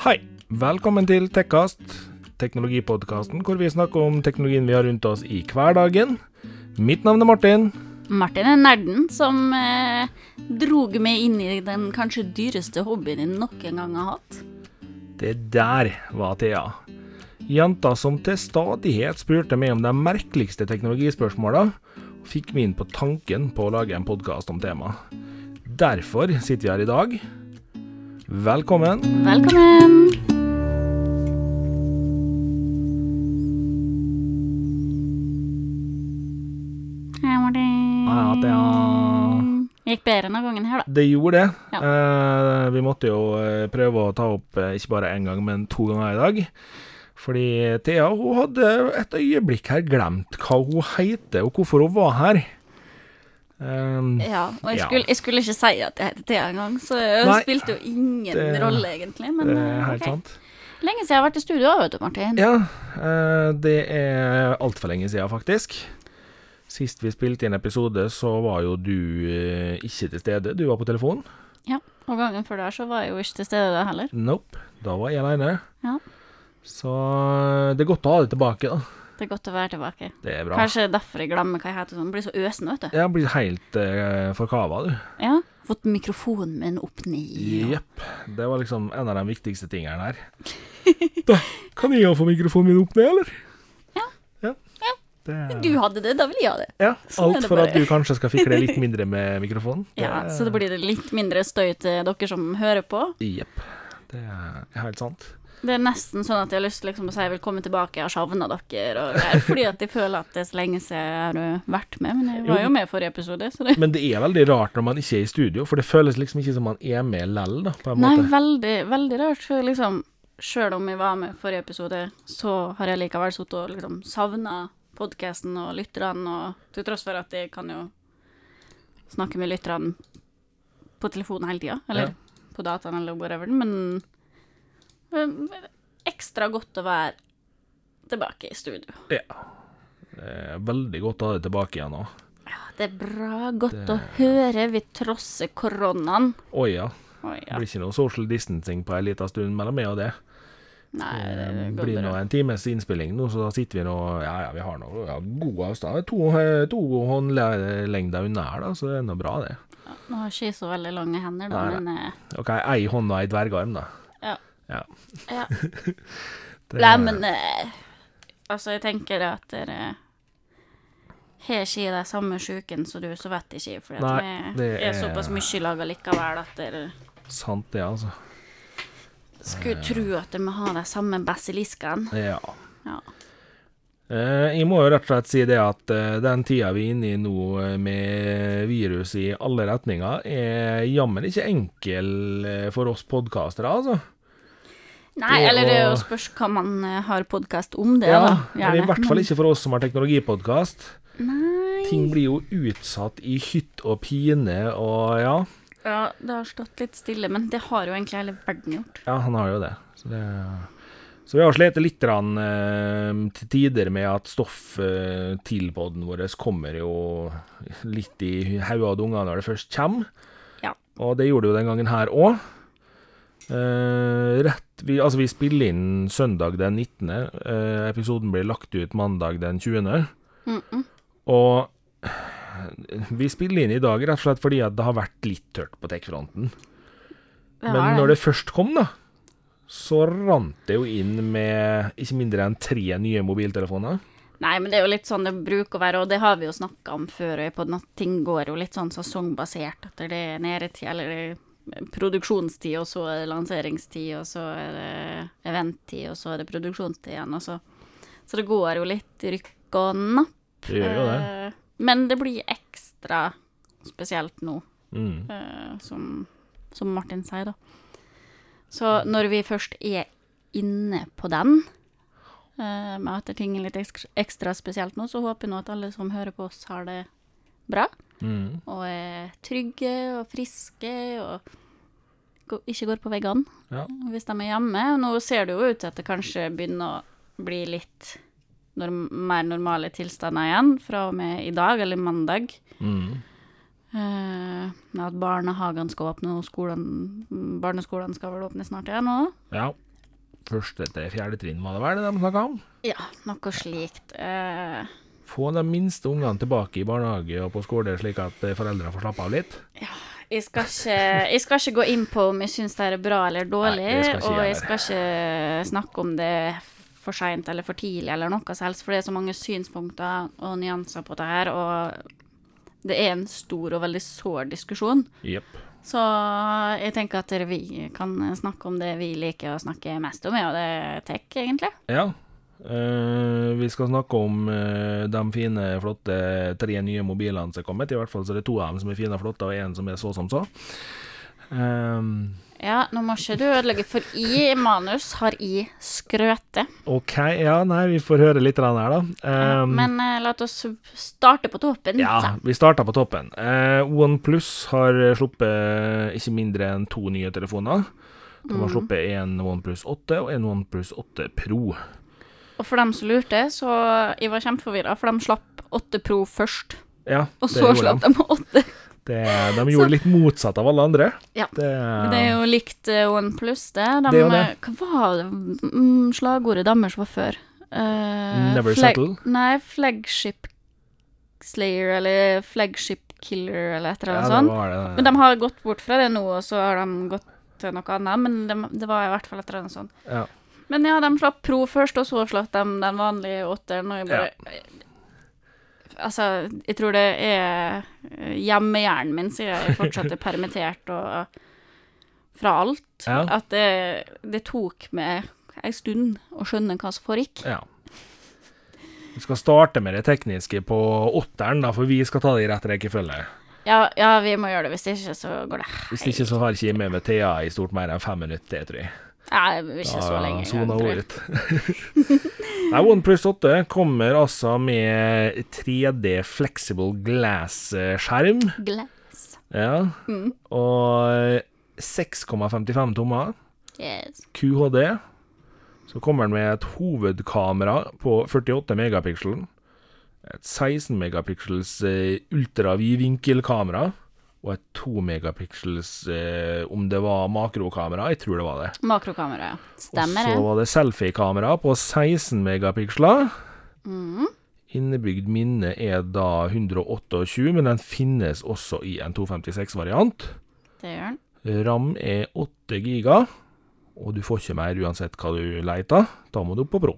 Hei, velkommen til Tekkast, teknologipodkasten hvor vi snakker om teknologien vi har rundt oss i hverdagen. Mitt navn er Martin. Martin er nerden som eh, drog meg inn i den kanskje dyreste hobbyen jeg noen gang har hatt. Det der var Thea. Jenta som til stadighet spurte meg om de merkeligste teknologispørsmåla, fikk meg inn på tanken på å lage en podkast om temaet. Derfor sitter vi her i dag. Velkommen. Velkommen! Hei, Martin. Ja. Gikk bedre denne gangen her, da. Det gjorde det. Ja. Eh, vi måtte jo eh, prøve å ta opp eh, ikke bare én gang, men to ganger i dag. Fordi Thea hun hadde et øyeblikk her glemt hva hun heter, og hvorfor hun var her. Um, Ja, og jeg Ja. skulle, jeg skulle ikke si at jeg heter Thea engang, så det spilte jo ingen det- rolle, egentlig. Men det er eh, helt okay. sant. Lenge siden jeg har vært i studio, vet du, Martin. Ja, eh, det er altfor lenge siden, faktisk. Sist vi spilte inn episode, så var jo du eh, ikke til stede. Du var på telefon. Ja, Og gangen før der så var jeg jo ikke til stede da heller. Nope. Da var jeg aleine. Ja. Så det er godt å ha det tilbake, da. Det er godt å være tilbake. Det er bra. Kanskje derfor jeg glemmer hva jeg heter sånn. Blir så øsen, vet du. Jeg blir helt uh, forkava, du. Ja. Fått mikrofonen min opp ned. Jepp. Det var liksom en av de viktigste tingene her. Da kan jeg jo få mikrofonen min opp ned, eller? Ja. Ja. Ja. Det, Du hadde det, da vil jeg ha det. ja. Sånn Alt det for at du kanskje skal fikle litt mindre med mikrofonen. Ja, Så det blir litt mindre støy til dere som hører på. Jepp. Det er helt sant. Det er nesten sånn at jeg har lyst til liksom å si velkommen tilbake, jeg har savna dere. Og greier, fordi at jeg føler at det er så lenge siden jeg har uh, vært med. Men jeg var Jo. jo med i forrige episode, så det Men det er veldig rart når man ikke er i studio, for det føles liksom ikke som man er med lell, da, på en Nei, måte. veldig, veldig rart. For liksom, sjøl om jeg var med i forrige episode, så har jeg likevel sittet og liksom savna podkasten og lytterne, og til tross for at jeg kan jo snakke med lytterne på telefonen hele tida, eller Ja. på dataen eller whatever, men ekstra godt å være tilbake i studio. Ja. Det er veldig godt å ha deg tilbake igjen nå. Ja, det er bra. Godt å høre. Vi trosser koronaen. Å ja. Det blir ikke noe social distancing på en liten stund mellom meg og det. Nei, det Det blir nå en times innspilling nå, så da sitter vi nå Ja, ja, vi har nå ja, god avstand. To, eh, to håndlengder unna her, da, så det er nå bra, det. Ja, nå har ikke jeg så veldig lange hender, da, Nei, men eh, OK, ei hånd og ei dvergarm, da. Ja. Ja. Det, Nei, men eh, Altså, jeg tenker at dere har ikke de samme sjuken som du, så vet ikke jeg. For Nei, vi det er er- såpass mye i lag likevel at dere Sant, det, altså. skulle tro at dere må ha de samme basiliskene. Ja. Ja. Eh, jeg må jo rett og slett si det at eh, den tida vi er inne i nå eh, med virus i alle retninger, er jammen ikke enkel eh, for oss podkastere, altså. Nei, eller det er å- spørs hva man eh, har podkast om det, Ja, da. men i hvert fall ikke for oss som har teknologipodkast. Ting blir jo utsatt i hytt og pine, og ja. Ja, det har stått litt stille, men det har jo egentlig hele verden gjort. Ja, han har jo det. Så, det, så vi har slitt litt rann, eh, til tider med at stoff eh, til poden vår kommer jo litt i hodet og ungene når det først kommer. Ja. Og det gjorde det jo den gangen her òg. Rett vi, Altså, vi spiller inn søndag den 19. Eh, episoden blir lagt ut mandag den 20. Mm -mm. Og vi spiller inn i dag rett og slett fordi at det har vært litt tørt på tech-fronten. Men når det først kom, da, så rant det jo inn med ikke mindre enn tre nye mobiltelefoner. Nei, men det er jo litt sånn det bruker å være, og det har vi jo snakka om før, og på at ting går jo litt sånn sesongbasert. etter det nede til, eller det produksjonstid, og så er det lanseringstid, og så er det eventtid, og så er det produksjonstid igjen, og så Så det går jo litt rykk og napp. Det gjør jo det. Eh, Men det blir ekstra spesielt nå, Mm. eh, som, som Martin sier, da. Så når vi først er inne på den, eh, med at ting er litt ekstra, ekstra spesielt nå, så håper jeg nå at alle som hører på oss, har det bra. Mm. Og er trygge og friske og ikke går på veggene Ja. hvis de er hjemme. Nå ser det jo ut til at det kanskje begynner å bli litt norm mer normale tilstander igjen fra og med i dag, eller mandag. Mm. Eh, at barnehagene skal åpne, og skolen, barneskolene skal vel åpne snart igjen òg. Ja. første til fjerde trinn, må det være det de snakka om? Ja, noe slikt. Eh, Få de minste ungene tilbake i barnehage og på skole, slik at eh, foreldrene får slappe av litt. jeg, skal ikke, jeg skal ikke gå inn på om jeg syns det er bra eller dårlig, Nei, jeg og jeg skal ikke snakke om det for seint eller for tidlig eller noe som helst, for det er så mange synspunkter og nyanser på det her, og det er en stor og veldig sår diskusjon. Yep. Så jeg tenker at vi kan snakke om det vi liker å snakke mest om, ja, det er tech, egentlig. Ja. Eh, vi skal snakke om eh, de fine, flotte tre nye mobilene som er kommet. I hvert fall så er det to av dem som er fine og flotte, og én som er så som så. Um, Ja, nå må ikke du ødelegge, for i manus har jeg skrøte. OK, ja, nei, vi får høre litt grann her, da. Ehm, Men uh, la oss starte på toppen. ja, så. vi starter på toppen. Uh, OnePlus har sluppet ikke mindre enn to nye telefoner. De har sluppet en OnePlus 8 og en OnePlus 8 Pro. Og for dem som lurte, så jeg var kjempeforvirra, for de slapp 8 Pro først. Ja, Og så slapp de. de 8. Det, de gjorde litt motsatt av alle andre. Ja. Det, Det er jo likt One OnePlus, det. De, Det det. eh, Hva var det mm, slagordet deres var før? Uh, Never settle. Nei, Flagship Slayer, eller Flagship Killer, eller et eller ja, annet det sånt. var det. Men de har gått bort fra det nå, og så har de gått til noe annet. Men det, det var i hvert fall et eller annet sånt. Ja. Men ja, de slapp Pro først, og så slapp de den vanlige åtteren. Og jeg bare Altså, jeg tror det er eh, hjemmehjernen min, siden jeg fortsatt er permittert og fra alt. Ja. At det, det tok meg ei stund å skjønne hva som foregikk. Ja. Vi skal starte med det tekniske på åtteren, da, for vi skal ta det i rett rekkefølge. Ja, ja, vi må gjøre det, hvis ikke så går det Hvis ikke så har ikke jeg med meg Thea i stort mer enn fem minutter, tror jeg. Nei, ikke ikke så lenge. sona ut. Nei, OnePlus 8 kommer altså med 3D Flexible Glass-skjerm. Glass. Ja. Mm. Og 6,55 tommer. Yes. QHD. Så kommer den med et hovedkamera på 48 megapixel. Et 16 megapixels eh, ultravidvinkelkamera. Og et 2 megapixels eh, om det var makrokamera. Jeg tror det var det. Makrokamera, ja. Stemmer det. Og så var det selfiekamera på 16 megapiksler. Mm. Innebygd minne er da 128, men den finnes også i en 256-variant. Det gjør den. Ram er 8 giga, og du får ikke mer uansett hva du leter. Da må du opp på Pro.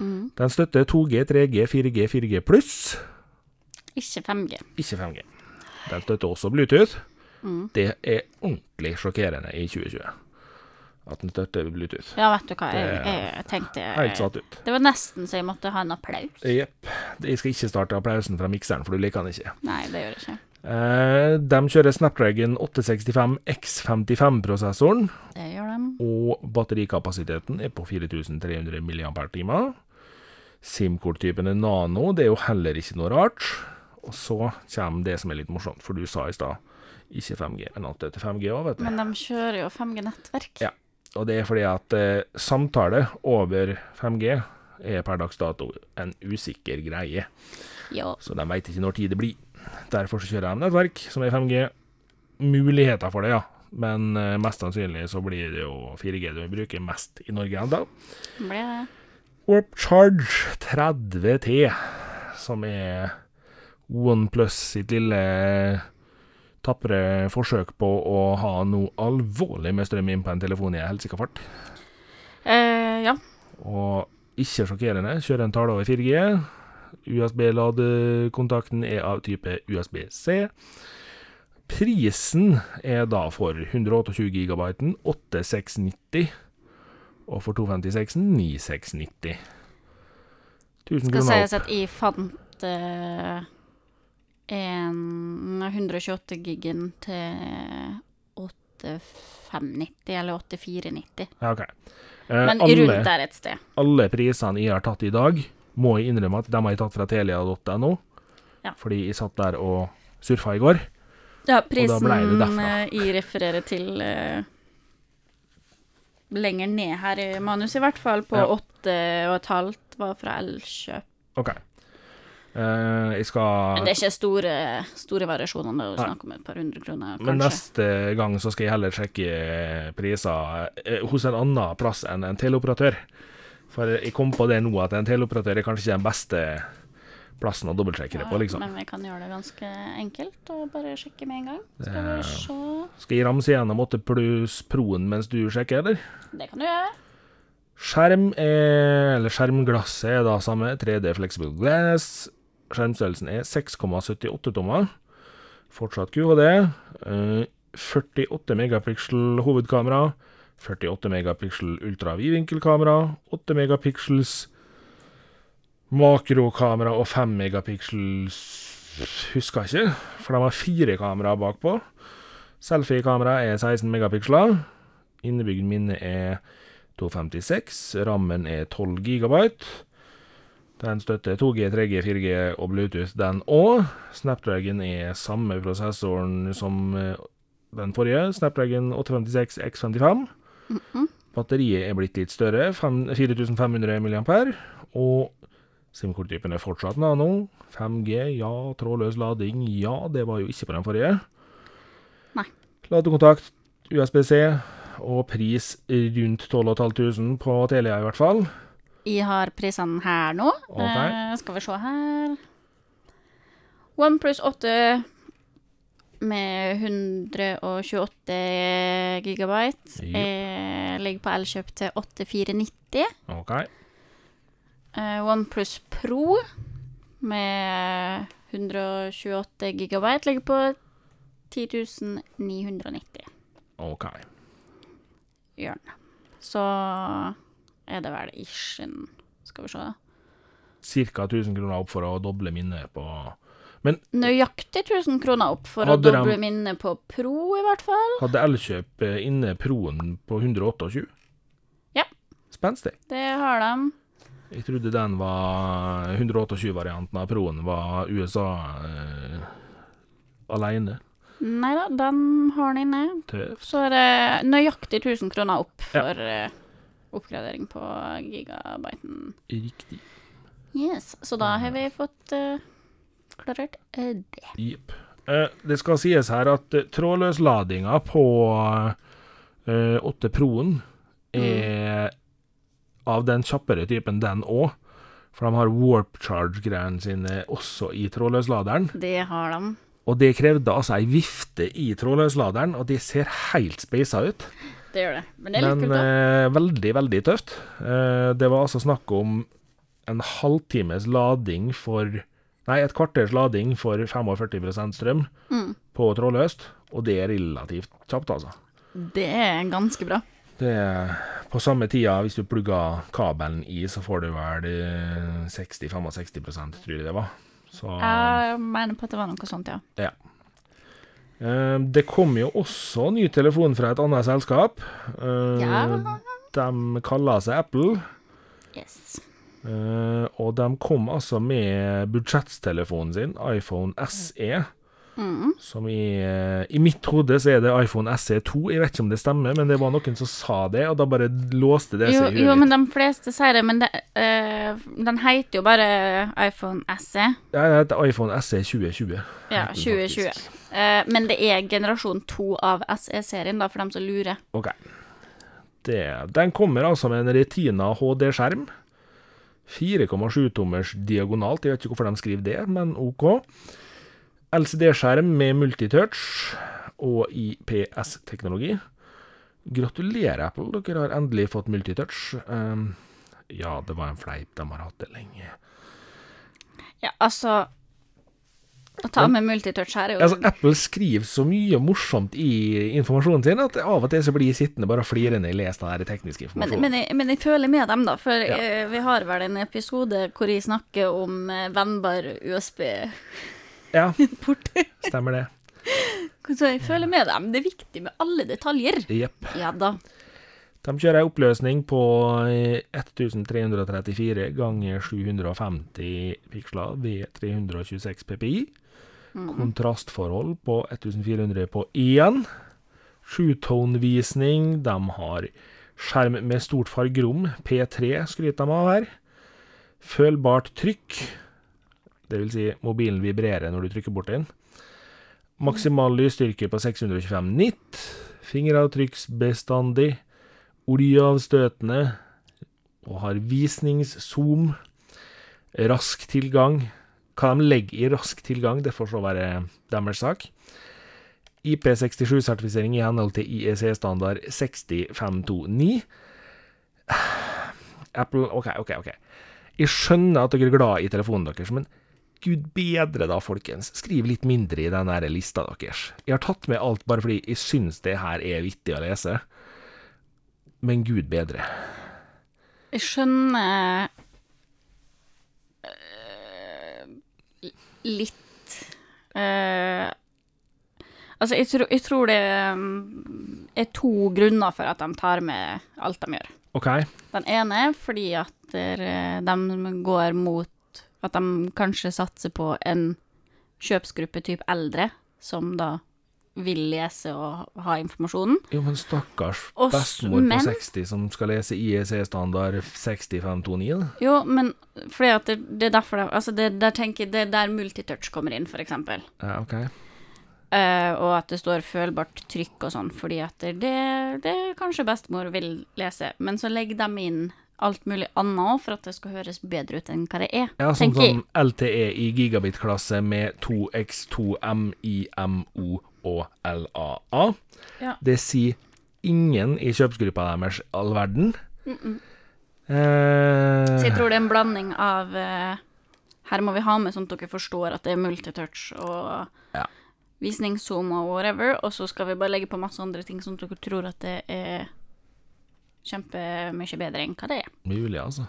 Mm. Den støtter 2G, 3G, 4G, 4G pluss, Ikke 5G. ikke 5G. Den støtter også Bluetooth. Mm. Det er ordentlig sjokkerende i 2020 at den støtter Bluetooth. Ja, vet du hva, jeg, jeg tenkte Helt satt ut. Det var nesten så jeg måtte ha en applaus. Jepp. Jeg skal ikke starte applausen fra mikseren, for du liker den ikke. Nei, det gjør jeg ikke. Eh, de kjører Snapdragon 865 X55-prosessoren, Det gjør de. og batterikapasiteten er på 4300 mAh. SIM-korttypen er nano, det er jo heller ikke noe rart. Og så kommer det som er litt morsomt, for du sa i stad ikke 5G, men alt er 5G òg, vet du. Men de kjører jo 5G-nettverk. Ja. Og det er fordi at eh, samtale over 5G er per dags dato en usikker greie. Ja. Så de veit ikke når tid det blir. Derfor så kjører de nettverk som er 5G. Muligheter for det, ja. Men eh, mest sannsynlig så blir det jo 4G du bruker mest i Norge ennå. Warp Charge 30T, som er OnePlus sitt lille tapre forsøk på å ha noe alvorlig med strøm inn på en telefon i helsika fart. Eh, ja. Og ikke sjokkerende, kjører en tale over 4G. USB-ladekontakten er av type USB-C. Prisen er da for 128 GB 8690, og for 256 9690. 1000 Skal kroner sies opp. at jeg fant eh, en 128 gigen til 8590, eller 8490. Ja, ok. Eh, Men alle, rundt der et sted. alle prisene jeg har tatt i dag, må jeg innrømme at de har jeg tatt fra telia.no, Ja. fordi jeg satt der og surfa i går. Ja, prisen eh, jeg refererer til uh, lenger ned her i manus, i hvert fall, på åtte og et halvt var fra Elkjøp. Ok. Eh, jeg skal Men det er ikke store, store variasjoner, det er jo snakk om et par hundre kroner, Men neste gang så skal jeg heller sjekke priser eh, hos en annen plass enn en teleoperatør. For jeg kom på det nå at en teleoperatør er kanskje ikke den beste plassen å dobbeltsjekke det på, liksom. Men vi kan gjøre det ganske enkelt og bare sjekke med en gang. Skal vi se Skal jeg ramse gjennom 8 pluss Proen mens du sjekker, eller? Det kan du gjøre. Skjerm er, eller skjermglasset er da samme, 3D Flexible Glass. Skjermstørrelsen er 6,78 tommer. Fortsatt QHD. Eh, 48 megapiksel hovedkamera. 48 megapiksel ultravidvinkelkamera. 8 megapiksels makrokamera og 5 megapiksels Husker ikke, for de har fire kameraer bakpå. Selfie-kamera er 16 megapiksler. Innebygd minne er 256. Rammen er 12 gigabyte. Den støtter 2G, 3G, 4G og Bluetooth, den òg. Snapdragon er samme prosessoren som eh, den forrige. Snapdragon 856 X55. Batteriet er blitt litt større, fem- 4500 mAh. Og SIM-korttypen er fortsatt nano. 5G, ja. Trådløs lading, ja. Det var jo ikke på den forrige. Nei. Ladekontakt, USB-C, og pris rundt 12 500 på Telia i hvert fall. Jeg har prisene her nå. Ok. Eh, skal vi se her OnePlus 8 med 128 gigabyte yep. eh, ligger på Elkjøp til 8490. Ok. Eh, OnePlus Pro med 128 gigabyte ligger på 10 990. Ok. Gjør den. Så er det vel ish Skal vi se. Ca. 1000 kroner opp for å doble minnet på Nøyaktig 1000 kroner opp for å å de- doble minnet på Pro, i hvert fall. Hadde Elkjøp eh, inne Proen på 128? Ja. Spenstig. Det har de. Jeg trodde den var 128-varianten av Proen var USA eh, alene. Nei da, den har den inne. Tøft. Så er det nøyaktig 1000 kroner opp for eh, oppgradering på gigabyten. Riktig. Yes, så da har vi fått uh, klarert uh, det. Jepp. Uh, det skal sies her at eh, trådløsladinga på eh, 8 Proen er av den kjappere typen, den òg. For de har warp charge-greiene sine også i trådløsladeren. Det har de. Og det krevde altså ei vifte i trådløsladeren, og det ser helt speisa ut. Det gjør det. Men det er litt kult, da. eh, veldig, veldig tøft. Eh, det var altså snakk om en halvtimes lading for Nei, et kvarters lading for 45 strøm Mm. på trådløst, og det er relativt kjapt, altså. Det er ganske bra. Det er på samme tida, hvis du plugger kabelen i, så får du vel eh, 60-65% tror jeg det var. Så Jeg mener på at det var noe sånt, ja. eh, Det kom jo også ny telefon fra et annet selskap. Eh, Ja. De kaller seg Apple. Yes. Eh, og de kom altså med budsjettelefonen sin, iPhone SE. Mm. Som i, eh, I mitt hode så er det iPhone SE2. Jeg vet ikke om det stemmer, men det var noen som sa det, og da bare låste det Jo, seg i jo, men de fleste sier det, men det, øh, den heter jo bare iPhone SE. Ja, det heter iPhone SE 2020. Ja, 2020. faktisk. Eh, men det er generasjon to av SE-serien, da, for dem som lurer. Ok. Det, den kommer altså med en Retina HD-skjerm. 4,7 tommers diagonalt. Jeg vet ikke hvorfor de skriver det, men OK. LCD-skjerm med multitouch og IPS-teknologi. Gratulerer, Apple. Dere har endelig fått multitouch. Um, ja, det var en fleip. De har hatt det lenge. Ja, altså Å ta med multitouch her er jo Altså, Apple skriver så mye morsomt i informasjonen sin at av og til så blir jeg sittende bare flirende i lese den der tekniske men, informasjonen. men, jeg, men jeg føler med dem, da. For Ja. eh, vi har vel en episode hvor jeg snakker om eh, vennbar USB-port. Ja, stemmer det. Så jeg føler med dem. Det er viktig med alle detaljer. Jepp. Ja da. De kjører ei oppløsning på eh, 1334 ganger 750 piksler ved 326 PPI. Kontrastforhold på 1400 på 1. Sjutone-visning. De har skjerm med stort fargerom. P3 skryter de av her. Følbart trykk. Vil si, mobilen vibrerer når du trykker bort den. Maksimal lysstyrke på 625 nitt. Fingeravtrykksbestandig. Oljeavstøtende. Og har visningszoom. Rask tilgang. Hva de legger i rask tilgang, det får så være deres sak. IP67-sertifisering i henhold til IEC-standard 60529. Apple OK, OK, OK. Jeg skjønner at dere er glad i telefonen deres, men gud bedre da, folkens. Skriv litt mindre i den lista deres. Jeg har tatt med alt bare fordi jeg syns det her er vittig å lese. Men gud bedre. Jeg skjønner uh, litt uh, Altså, jeg, tror- jeg tror det um, er to grunner for at de tar med alt de gjør. OK? Den ene er fordi at de går mot at de kanskje satser på en kjøpsgruppe type eldre, som da vil lese og ha informasjonen. Jo, men stakkars bestemor på 60 som skal lese IEC-standard 6529. da. Jo, men fordi at det, det er derfor de, Altså, det, der tenker jeg, det er der multitouch kommer inn, for eksempel. Ja, OK. Uh, og at det står følbart trykk og sånn, fordi at det, det, det kanskje bestemor vil lese. Men så legger de inn alt mulig annet òg, for at det skal høres bedre ut enn hva det er. Ja, sånn jeg. som LTE i gigabit-klasse med 2x2 MIMO og LAA. Ja. Det sier ingen i kjøpsgruppa deres all verden. Så jeg Eh, tror det er en blanding av eh, Her må vi ha med sånn at dere forstår at det er multitouch og Ja. visningszoom og whatever, og så skal vi bare legge på masse andre ting sånn at dere tror at det er kjempemye bedre enn hva det er. mulig, altså.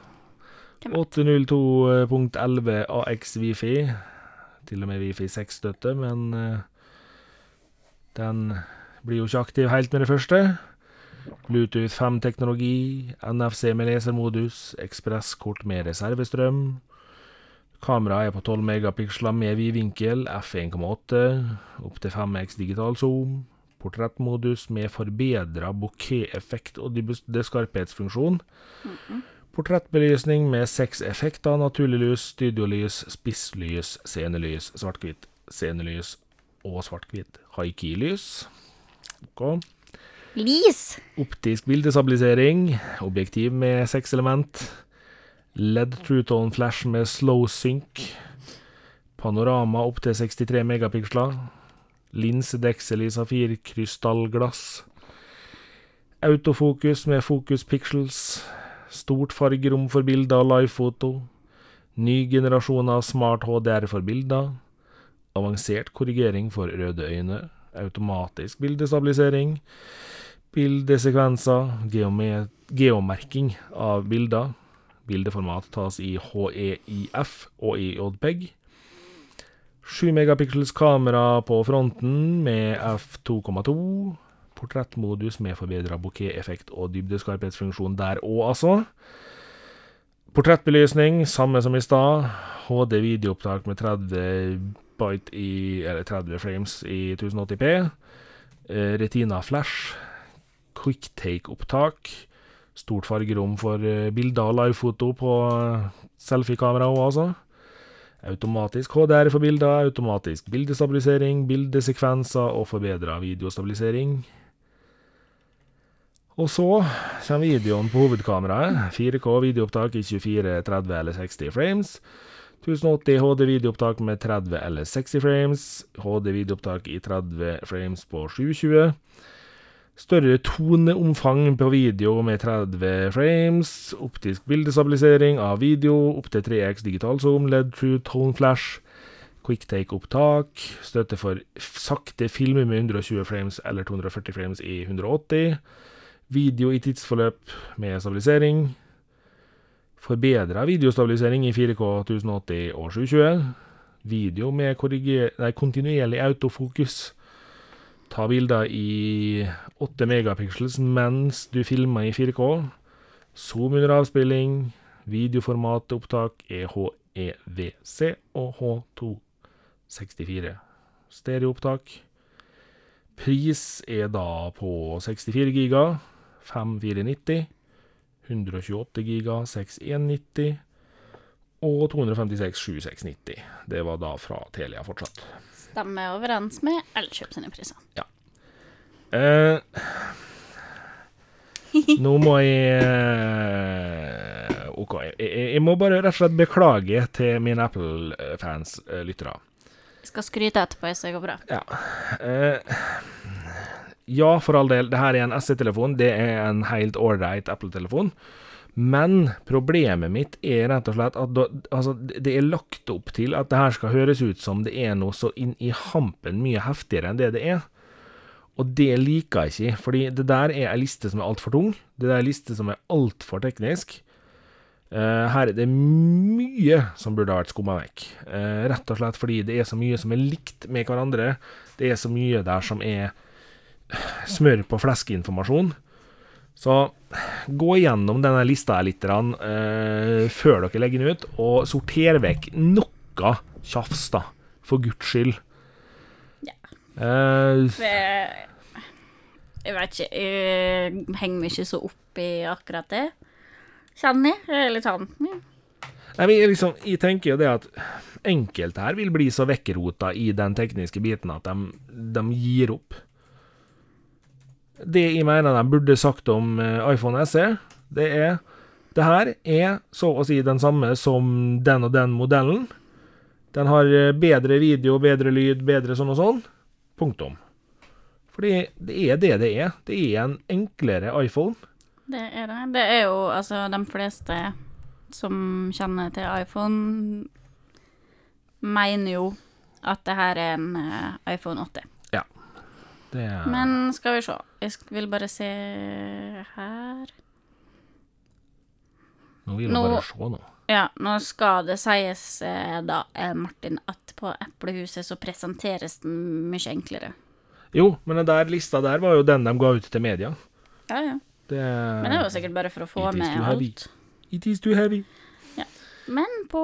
802.11 AX Wifi. Til og med Wifi 6-støtte, men eh, den blir jo ikke aktiv helt med det første. Bluetooth 5-teknologi, NFC med lesermodus, ekspresskort med reservestrøm. Kameraet er på 12 megapiksler med vidvinkel, f1,8, opptil 5x digital zoom. Portrettmodus med forbedra bokeh-effekt og dybdeskarphetsfunksjon. Portrettbelysning med seks effekter, naturlig lys, studiolys, spisslys, scenelys, svart-hvitt, scenelys og svart-hvitt high-key-lys. Okay. Lys. Optisk bildestabilisering, objektiv med seks element, LED True Tone Flash med slow sync, panorama opp til 63 megapiksler, linsedeksel i safirkrystallglass, autofokus med fokus pixels, stort fargerom for bilder og livefoto, ny generasjon av smart HDR for bilder, avansert korrigering for røde øyne, automatisk bildestabilisering, bildesekvenser, geomerking av bilder. Bildeformat tas i HEIF og i JPEG. 7 megapiksels kamera på fronten med f2,2. Portrettmodus med forbedra bokeh-effekt og dybdeskarphetsfunksjon der òg, altså. Portrettbelysning, samme som i stad. HD videoopptak med 30 byte i Eller 30 frames i 1080P. Eh, Retina flash. Quicktake-opptak. Stort fargerom for eh, bilder og livefoto på eh, selfiekamera òg, altså. Automatisk HDR for bilder, automatisk bildestabilisering, bildesekvenser og forbedra videostabilisering. Og så kommer videoen på hovedkameraet. 4K videoopptak i 24, 30 eller 60 frames. 1080 HD videoopptak med 30 eller 60 frames. HD videoopptak i 30 frames på 720. Større toneomfang på video med 30 frames. Optisk bildestabilisering av video. Opptil 3x digital zoom. LED True Tone Flash. Quicktake-opptak. Støtte for sakte filmer med 120 frames eller 240 frames i 180. Video i tidsforløp med stabilisering. Forbedra videostabilisering i 4K 1080 og 720. Video med nei, kontinuerlig autofokus. Ta bilder i 8 megapixels mens du filmer i 4K. Zoom under avspilling. Videoformatopptak opptak, EHEVC og H264. Stereoopptak. Pris er da på 64 giga, 5490. 128 giga, 6190. og 256 7690. Det var da fra Telia fortsatt. Stemmer overens med Elkjøp sine priser. Eh, nå må jeg eh, OK. Jeg, jeg, må bare rett og slett beklage til mine Apple-fans, eh, lyttere. Jeg skal skryte etterpå hvis det går bra. Ja. Eh, ja, for all del, det her er en SE-telefon. Det er en helt ålreit Apple-telefon. Men problemet mitt er rett og slett at da, altså, det er lagt opp til at det her skal høres ut som det er noe så inn i hampen mye heftigere enn det det er. Og det liker jeg ikke, fordi det der er ei liste som er altfor tung. Det der er ei liste som er altfor teknisk. Uh, her er det mye som burde ha vært skumma vekk. Uh, rett og slett fordi det er så mye som er likt med hverandre. Det er så mye der som er smør på flesk-informasjon. Så gå gjennom denne lista litt eh, før dere legger den ut, og sorter vekk noe tjafs, da. For guds skyld. Ja. Eh, jeg, jeg vet ikke, jeg henger meg ikke så opp i akkurat det. Kjenner jeg. Jeg er litt sånn. Nei, men liksom, jeg tenker jo det at enkelte her vil bli så vekkerota i den tekniske biten at de, de gir opp. Det jeg mener de burde sagt om eh, iPhone SE, det er Det her er så å si den samme som den og den modellen. Den har eh, bedre video, bedre lyd, bedre sånn og sånn. Punktum. Fordi det er det det er. Det er en enklere iPhone. Det er det. Det er jo altså de fleste som kjenner til iPhone, mener jo at det her er en eh, iPhone 8. Er Men skal vi se. Jeg vil bare se her Nå vil jeg nå- bare se nå. Ja, nå skal det sies, eh, da, eh, Martin, at på Eplehuset så presenteres den mye enklere. Jo, men den der lista der var jo den de ga ut til media. Ja, ja. Det Men det er jo sikkert bare for å få med alt. It is too heavy. Men på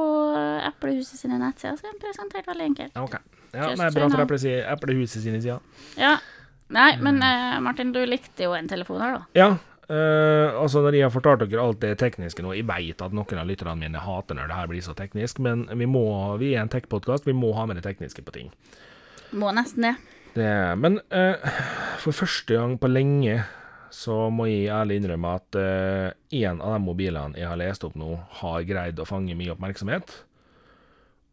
Eplehuset sine nettsider så er den presentert veldig enkelt. Ja, ok. Ja, nei, so bra for Eplehuset sine sider. Ja. Nei, Mm. men eh, Martin, du likte jo en telefon her, da. Ja, eh, altså når jeg har fortalt dere alt det tekniske nå, jeg vet at noen av lytterne mine hater når det her blir så teknisk, men vi må, vi er en tech-podkast, vi må ha med det tekniske på ting. Må nesten det. Det, men eh, for første gang på lenge så må jeg ærlig innrømme at én en av de mobilene jeg har lest opp nå, har greid å fange mye oppmerksomhet.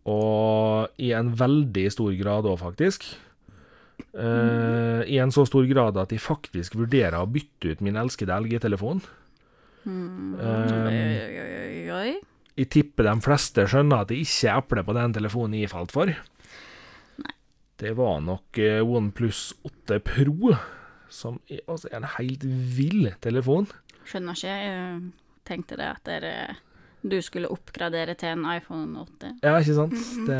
Og i en veldig stor grad òg, faktisk. Eh, I en så stor grad at jeg faktisk vurderer å bytte ut min elskede LG-telefon. Mm. Um, oi, oi, oi. Jeg tipper de fleste skjønner at det ikke er eple på den telefonen jeg falt for. Det var nok eh, OnePlus 8 Pro, som er, altså, en helt vill telefon. Skjønner ikke. Jeg tenkte det at dere, du skulle oppgradere til en iPhone 8. Ja, ikke sant? Det...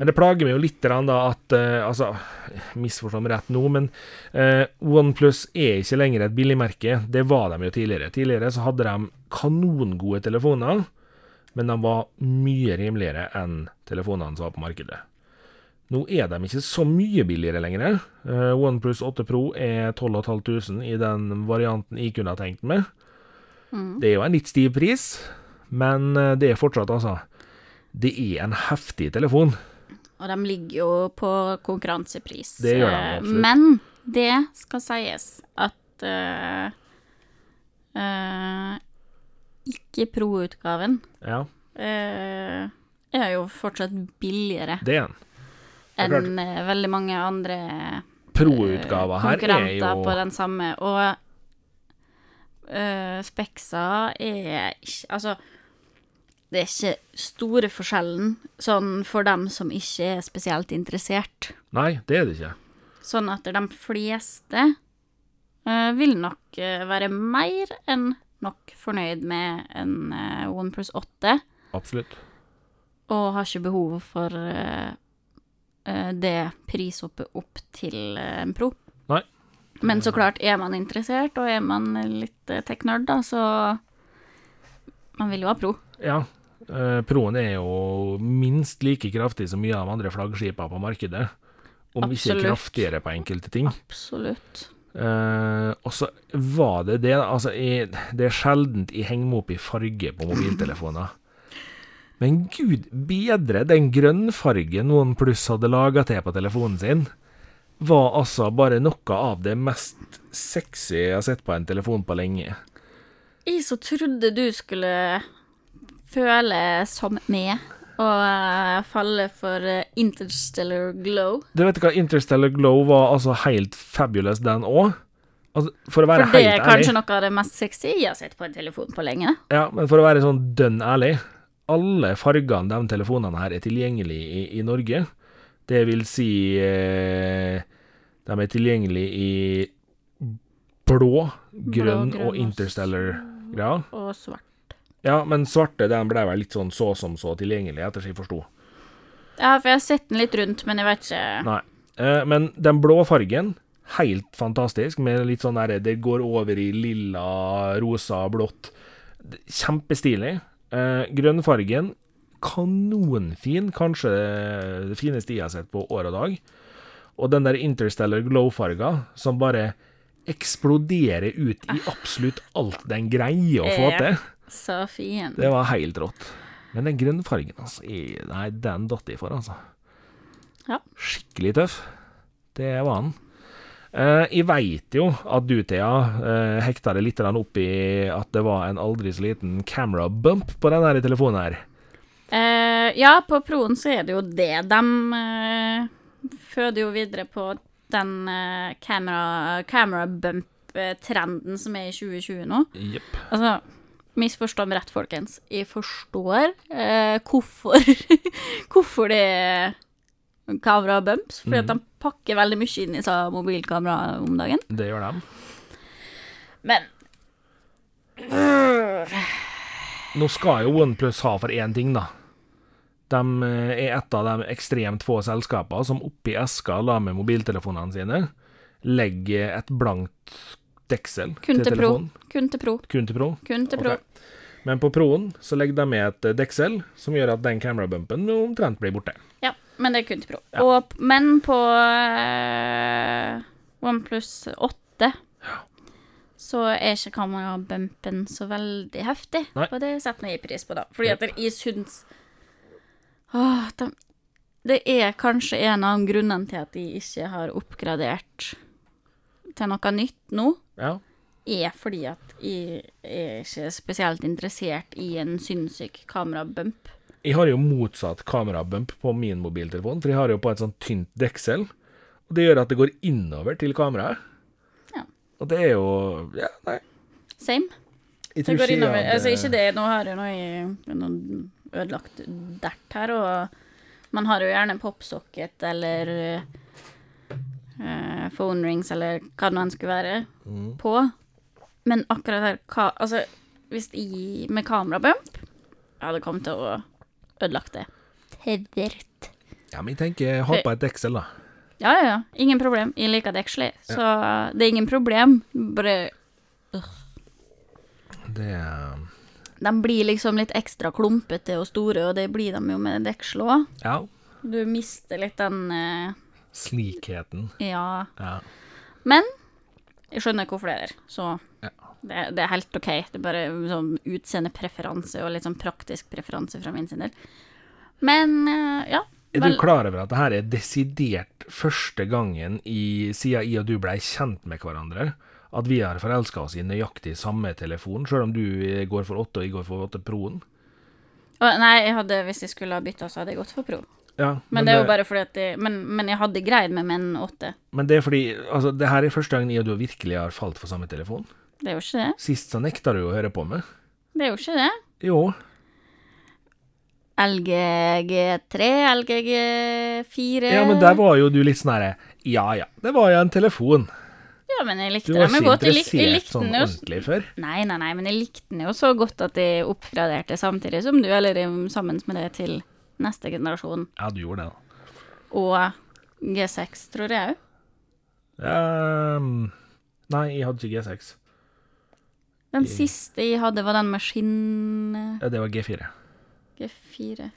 Men det plager meg jo litt da at uh, Altså, misforstå meg rett nå, men uh, OnePlus er ikke lenger et billigmerke. Det var de jo tidligere. Tidligere så hadde de kanongode telefoner, men de var mye rimeligere enn telefonene som var på markedet. Nå er de ikke så mye billigere lenger. Uh, OnePlus 8 Pro er 12 500 i den varianten jeg kunne ha tenkt meg. Mm. Det er jo en litt stiv pris, men det er fortsatt, altså Det er en heftig telefon. Og de ligger jo på konkurransepris. Det gjør de Eh, absolutt. Men det skal sies at uh, uh, ikke pro-utgaven Ja, uh, er jo fortsatt billigere er er enn veldig mange andre Pro-utgava eh, her er konkurrenter på den samme. Og uh, Spexa er ikke Altså, det er ikke store forskjellen sånn for dem som ikke er spesielt interessert. Nei, det er det ikke. Sånn at de fleste uh, vil nok uh, være mer enn nok fornøyd med en uh, OnePlus 8, Absolutt. og har ikke behov for uh, det prishoppet opp til en Pro. Nei. Men så klart, er man interessert, og er man litt uh, tech-nerd, da, så Man vil jo ha Pro. Ja. Eh, Proen er jo minst like kraftig som mye av andre flaggskipene på markedet. Om Absolutt. ikke kraftigere på enkelte ting. Absolutt. Uh, og så var det det. Altså, jeg, det er sjeldent jeg henger meg opp i farge på mobiltelefoner. Men gud bedre, den grønnfargen pluss hadde laga til på telefonen sin, var altså bare noe av det mest sexy jeg har sett på en telefon på lenge. Jeg så trodde du skulle føle som meg og eh, falle for eh, Interstellar Glow. Du vet hva Interstellar Glow var altså helt fabulous, den òg? Altså, for For det er er ærlig kanskje noe av det mest sexy jeg har sett på en telefon på lenge. Ja, men for å være sånn dønn ærlig Alle fargene de telefonene her er tilgjengelig i, i Norge. Det vil si eh, De er tilgjengelig i blå, grønn grønn og og interstellar-greier. Og svart. Ja, men svarte den ble vel litt sånn så som så tilgjengelig, etter som jeg forsto. Ja, for jeg har sett den litt rundt, men jeg vet ikke Nei. Eh, men den blå fargen, helt fantastisk, med litt sånn derre Det går over i lilla, rosa, blått. Kjempestilig. Eh, grønnfargen, kanonfin. Kanskje det fineste jeg har sett på år og dag. Og den der Interstellar Glow-farga, som bare eksploderer ut i absolutt alt den greier å få til. Så fin. Det var helt rått. Men den grønnfargen, altså jeg, Nei, den datt jeg for, altså. Ja. Skikkelig tøff. Det var han. Eh, jeg veit jo at du, Thea, eh, hekta det litt opp i at det var en aldri så liten camera bump på den her telefonen her. Eh, ja, på Proen så er det jo det. De eh, føder jo videre på den eh, camera, camera bump-trenden som er i 2020 nå. Yep. Altså, misforstå meg rett, folkens. Jeg forstår eh, hvorfor Hvorfor det er kamera bumps. Fordi at de pakker veldig mye inn i mobilkamera om dagen. Det gjør de. Men Nå skal jo OnePlus ha for én ting, da. De eh, er et av de ekstremt få selskapene som oppi eska la med mobiltelefonene sine legger et blankt deksel kun til telefonen. Kun til pro. Kun til Pro. Kun til pro. Okay. Men på Proen så legger de med et deksel som gjør at den camerabumpen omtrent blir borte. Ja, men det er kun til pro. Ja. Og, men på øh, OnePlus 8 så er ikke kamerabumpen så veldig heftig. Nei. Og det setter jeg pris på, da. Fordi at jeg syns Åh, de, Det er kanskje en av grunnene til at de ikke har oppgradert til noe nytt nå, Ja. er fordi at jeg er ikke spesielt interessert i en sinnssyk kamerabump. Jeg har jo motsatt kamerabump på min mobiltelefon, for jeg har jo på et sånt tynt deksel. Og det gjør at det går innover til kameraet. Ja. Og det er jo Ja, nei. Same. Jeg Det går innover. hadde- Altså, ikke det, nå har jeg noe, i- noe ødelagt dert her, og man har jo gjerne popsocket eller uh, phone rings eller hva det nå enn skulle være, Mm. på. Men akkurat her ka Altså, hvis jeg med kamerabump Jeg hadde kommet til å ødelagt det. Tevert. Ja, men jeg tenker ha på et deksel, da. Ja, ja, ja. Ingen problem. Jeg liker deksel, så det er ingen problem. Bare Det eh, De blir liksom litt ekstra klumpete og store, og det blir de jo med deksel òg. Ja. Du mister litt den eh, Slikheten. Ja. Ja. Men jeg skjønner hvorfor det er der, så Ja. det, det er helt OK. Det er bare sånn utseendepreferanse og litt sånn praktisk preferanse fra min sin del. Men eh, ja. Er du klar over at det her er desidert første gangen i, siden jeg og du blei kjent med hverandre, at vi har forelska oss i nøyaktig samme telefon, sjøl om du eh, går for 8 og jeg går for 8 Pro-en? Nei, jeg hadde, hvis jeg skulle ha bytta, så hadde jeg gått for Pro. Ja, Men, det er jo bare fordi at jeg, men, men jeg hadde greid med med en 8. Men det er fordi altså, det her er første gangen jeg og du virkelig har falt for samme telefon. Det er jo ikke det. Sist så nekta du å høre på meg. Det er jo ikke det. Jo. LGG3, LGG4 Ja, men der var jo du litt sånn herre Ja ja, det var jo en telefon. Ja, men jeg likte den godt. Du var ikke interessert sånn ordentlig før. Nei, nei, nei, men jeg likte den jo så godt at jeg oppgraderte samtidig som du, eller sammen med det til neste generasjon. Ja, du gjorde det, da. Og G6, tror jeg òg. Um, nei, jeg hadde ikke G6. Den jeg... siste jeg hadde, var den med skinn Ja, Det var G4. G4.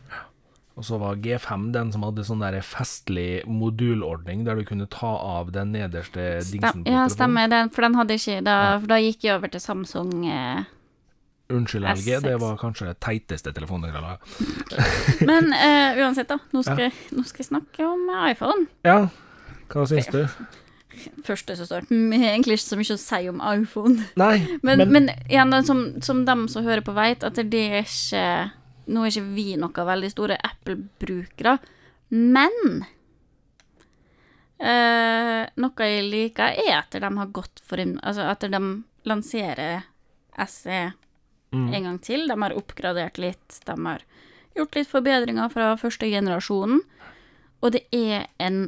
Og så var G5 den som hadde sånn der festlig modulordning, der du kunne ta av den nederste dingsen på telefonen. ja, stemmer. Den, for den hadde ikke da, For da gikk jeg over til Samsung eh, Unnskyld, LG, det S6. var kanskje det teiteste telefonen jeg har laga. Men uh, uansett, da. Nå skal, nå skal jeg snakke om iPhone. Ja, hva syns du? Første som står Egentlig ikke så mye å si om iPhone. Nei, Men, men, men, igjen, som, som dem som hører på, vet, at det er ikke Nå er ikke vi noe veldig store Apple-brukere, men uh, Noe jeg liker, er at de har gått for en Altså at de lanserer SE mm, en gang til. De har oppgradert litt, de har gjort litt forbedringer fra første generasjonen. Og det er en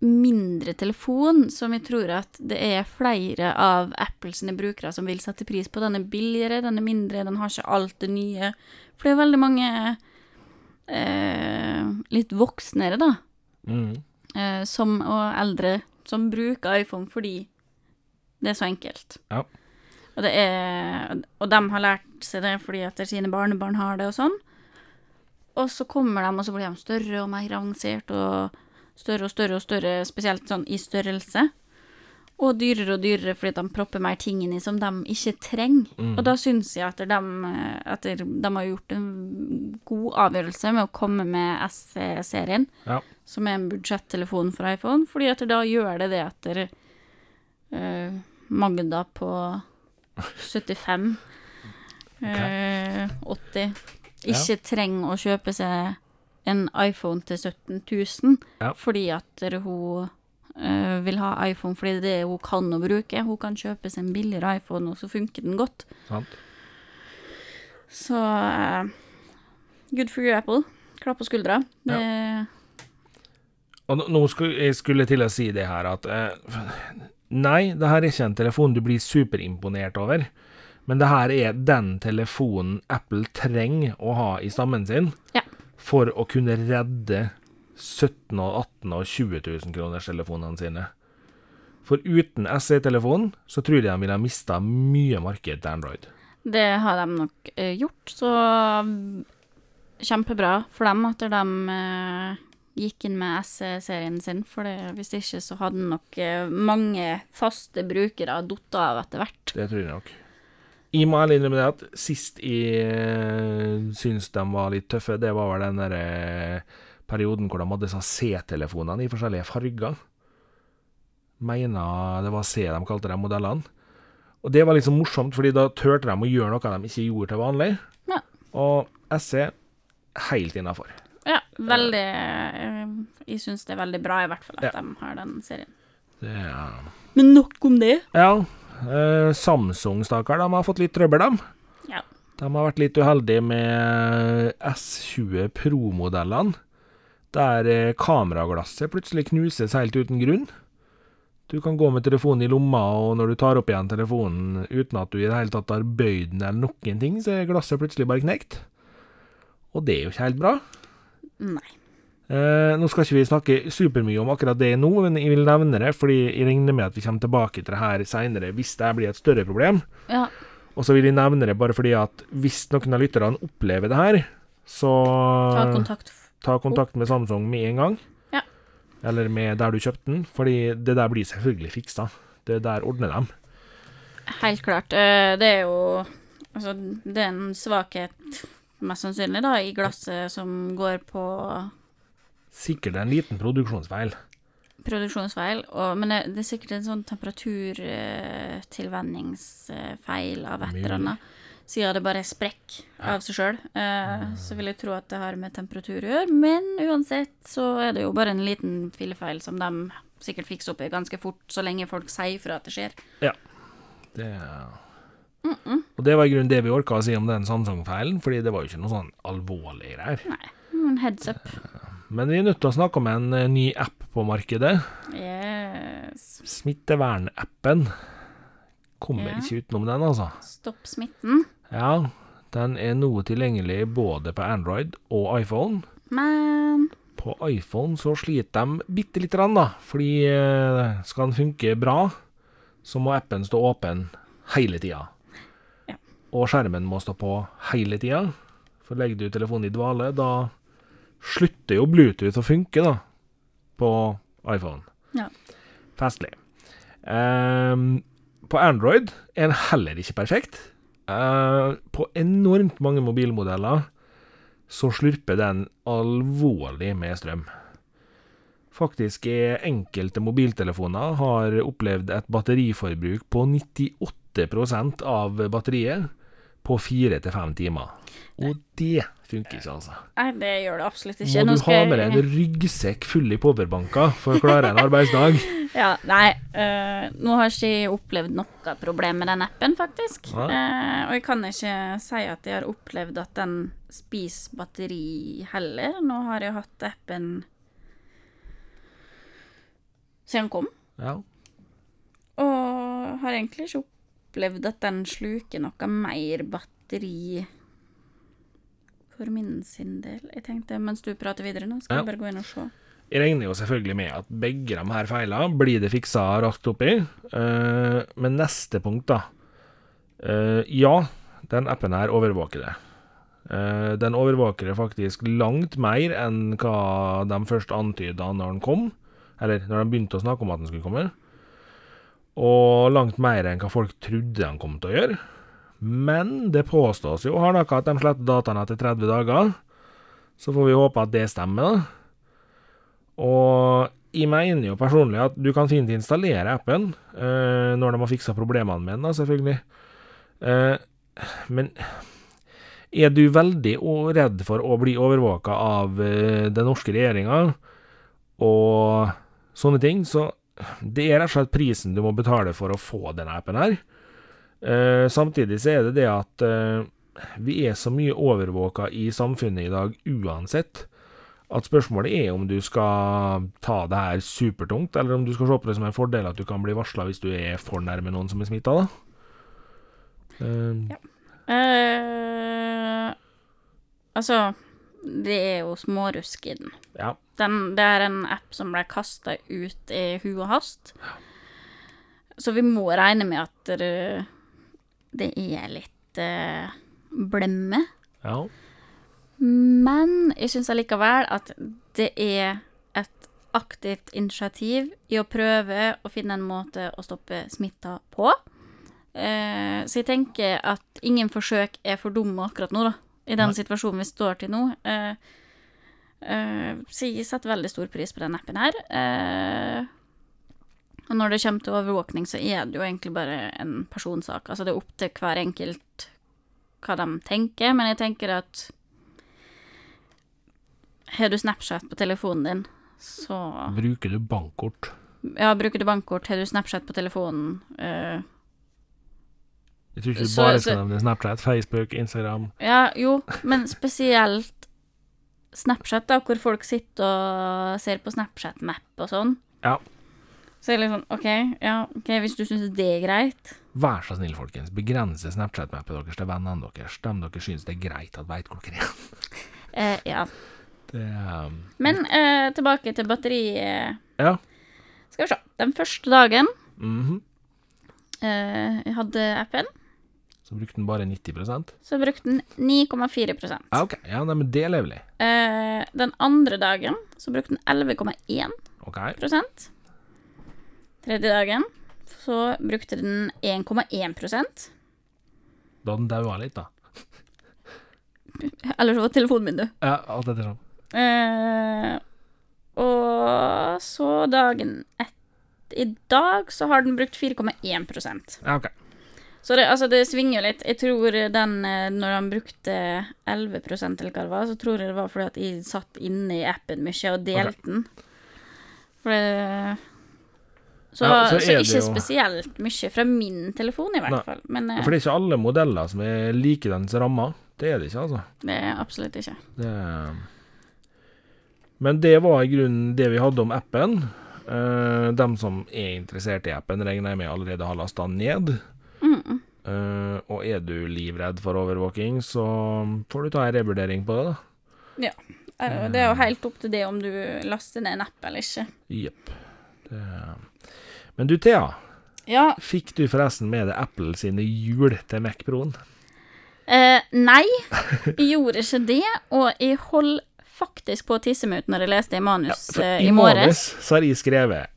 mindre telefon som jeg tror at det er flere av Apple sine brukere som vil sette pris på. Den er billigere, den er mindre, den har ikke alt det nye. For det er veldig mange eh, litt voksnere, da, mm, eh, som, og eldre, som bruker iPhone fordi det er så enkelt. Ja. Og, det er, og de har lært seg det fordi at sine barnebarn har det og sånn. Og så kommer de, og så blir de større og mer avansert og større og større og større, spesielt sånn i størrelse. Og dyrere og dyrere fordi de propper mer ting inni som de ikke trenger. mm. Og da syns jeg at de, at de har gjort en god avgjørelse med å komme med SE-serien, Ja. som er en budsjettelefon for iPhone, fordi at da gjør det det at eh, Magda på 75, eh, 80, ikke trenger å kjøpe seg en iPhone til 17 000, Ja. fordi at hun eh, vil ha iPhone fordi det er det hun kan å bruke. Hun kan kjøpe seg en billigere iPhone, og så funker den godt. sant? Så uh, good for you, Apple. Klapp på skuldra. Det, Og nå- skulle jeg skulle til å si det her at eh, Nei, det her er ikke en telefon du blir superimponert over. Men det her er den telefonen Apple trenger å ha i stammen sin Ja. for å kunne redde 17 og 18 og 20 000 kroners telefonene sine. For uten SE-telefonen så tror jeg de ville ha mista mye marked til Android. det har de nok eh, gjort, så mm, kjempebra for dem at de eh, gikk inn med SE-serien sin, for det, hvis ikke så hadde nok eh, mange faste brukere datt av etter hvert. Det tror jeg nok. Jeg må ærlig innrømme det at sist jeg uh, syns de var litt tøffe, det var vel den der eh, perioden hvor de hadde disse C-telefonene i forskjellige farger. Mener det var C de kalte de modellene. Og det var liksom morsomt, fordi da turte de å gjøre noe de ikke gjorde til vanlig. Ja. Og SE helt innafor. Ja, veldig eh, Jeg syns det er veldig bra, i hvert fall, at Ja. de har den serien. Det er Men nok om det. Ja. eh, Samsung, stakkar, de har fått litt trøbbel, de. Ja. De har vært litt uheldige med S20 Pro-modellene, der eh, kameraglasset plutselig knuses helt uten grunn. Du kan gå med telefonen i lomma, og når du tar opp igjen telefonen uten at du i det hele tatt har bøyd den eller noen ting, så er glasset plutselig bare knekt. Og det er jo ikke helt bra. Nei. Eh, nå skal ikke vi snakke supermye om akkurat det nå, men jeg vil nevne det, fordi jeg regner med at vi kommer tilbake til det her seinere hvis det blir et større problem. Ja. Og så vil jeg nevne det bare fordi at hvis noen av lytterne opplever det her, så Ta kontakt. ta kontakt med Samsung med en gang. Ja. Eller med der du kjøpte den, fordi det der blir selvfølgelig fiksa. Det der ordner dem. Helt klart. Eh, Det er jo Altså, det er en svakhet, mest sannsynlig, da, i glasset som går på Sikkert en liten produksjonsfeil. produksjonsfeil, og, men det, det er sikkert en sånn temperaturtilvenningsfeil av et eller annet. Siden det bare er sprekk av seg sjøl, så vil jeg tro at det har med temperatur å gjøre. Men uansett så er det jo bare en liten filefeil som de sikkert fikser opp i ganske fort, så lenge folk sier fra at det skjer. Ja, Det Og det var i grunnen det vi orka å si om den Samsung-feilen, fordi det var jo ikke noe sånn alvorlig greier. Nei, noen heads up. Men vi er nødt til å snakke om en eh, ny app på markedet. Yes. Smittevernappen. Kommer Ja. ikke utenom den, altså. Stopp smitten. Ja, den er nå tilgjengelig både på Android og iPhone. Men På iPhone så sliter de bitte lite grann, da. Fordi eh, skal den funke bra, så må appen stå åpen hele tida. Og skjermen må stå på hele tida. For legger du telefonen i dvale, da slutter jo Bluetooth å funke, da. På iPhone. Ja. Festlig. Um, på Android er den heller ikke perfekt. Uh, på enormt mange mobilmodeller så slurper den alvorlig med strøm. Faktisk er enkelte mobiltelefoner har opplevd et batteriforbruk på 98% av batteriet på fire til fem timer. Og det funker ikke, altså. Nei, det gjør det absolutt ikke. Må du ha med deg en ryggsekk full i powerbanker for å klare en arbeidsdag? Ja, nei, eh, nå har ikke jeg opplevd noe problem med den appen, faktisk. Eh, og jeg kan ikke si at jeg har opplevd at den spiser batteri heller. Nå har jeg hatt appen siden den kom, Ja. og har egentlig ikke opplevd at den sluker noe mer batteri for min sin del. Jeg tenkte, mens du prater videre nå, skal Ja. jeg bare gå inn og se. Jeg regner jo selvfølgelig med at begge de her feilene blir det fiksa raskt opp i. Eh, men neste punkt, da. Uh, ja, den appen her overvåker det. Uh, den overvåker det faktisk langt mer enn hva de først antyda når den kom. Eller når de begynte å snakke om at den skulle komme. Og langt mer enn hva folk trodde de kom til å gjøre. Men det påstås jo har noe at de sletter dataene etter 30 dager. Så får vi håpe at det stemmer, da. Og jeg mener jo personlig at du kan fint installere appen eh, når de har fiksa problemene med den, da, selvfølgelig. Eh, men er du veldig redd for å bli overvåka av eh, den norske regjeringa og sånne ting, så det er rett og slett prisen du må betale for å få denne appen her. Eh, samtidig så er det det at eh, vi er så mye overvåka i samfunnet i dag uansett, at spørsmålet er om du skal ta det her supertungt, eller om du skal se på det som en fordel at du kan bli varsla hvis du er for nærme noen som er smitta, da. Eh, Eh, altså, det er jo smårusk i den. ja. den. Det er en app som ble kasta ut i hu og hast. Så vi må regne med at det, er litt uh, blemme. ja. Men jeg syns allikevel at det er et aktivt initiativ i å prøve å finne en måte å stoppe smitta på. Uh, så jeg tenker at ingen forsøk er for dumme akkurat nå, da. I den Nei. situasjonen vi står til nå. Eh, eh, så jeg setter veldig stor pris på den appen her. Eh, og når det kommer til overvåkning, så er det jo egentlig bare en personsak. Altså det er opp til hver enkelt hva de tenker, men jeg tenker at har du Snapchat på telefonen din, så Bruker du bankkort? Ja, bruker du bankkort, har du Snapchat på telefonen eh, Jeg tror ikke du bare skal nevne Snapchat, Facebook, Instagram Ja, jo, men spesielt Snapchat, da, hvor folk sitter og ser på Snapchat-map og sånn. Ja. Så er det litt sånn, OK, ja, ok, hvis du syns det er greit Vær så snill, folkens, begrense Snapchat-mappet deres til vennene deres. De dere syns det er greit at veit hvor dere er. eh, Ja. Det, um, Men eh, tilbake til batteri... Eh, ja. skal vi se. Den første dagen mhm. eh, jeg hadde appen, Så brukte den bare 90% så brukte den 9,4 Ja, OK. Ja, nei, men det er levelig. eh, Den andre dagen så brukte den 11,1 OK. Tredje dagen så brukte den 1,1 Da den daua litt, da. Eller så var telefonen min, du. Ja, alt ettersom. Eh, og så dagen etter I dag så har den brukt 4,1% Ja, OK. Så det, altså det svinger jo litt. Jeg tror den eh, Når han brukte 11 eller hva det var, så tror jeg det var fordi at jeg satt inne i appen mye og delte den. For det Så, Ja, så så, ikke jo- spesielt mye fra min telefon, i hvert Nei. fall. Men eh, For det er ikke alle modeller som er likedens rammer. Det er det ikke, altså. det er absolutt ikke. Det Men det var i grunnen det vi hadde om appen. Uh, dem som er interessert i appen, regner jeg med allerede har lasta ned. Mm. Eh, og er du livredd for overvåking, så får du ta en revurdering på det, da. Ja. Det er jo helt opp til det om du laster ned en app eller ikke. Jepp. Det- Men du, Thea. Ja, Fikk du forresten med deg Apple sine hjul til Mac-broen? eh, Nei, jeg gjorde ikke det, og jeg holdt faktisk på å tisse meg ut når jeg leste i manus For i, I i manus morges. så har jeg skrevet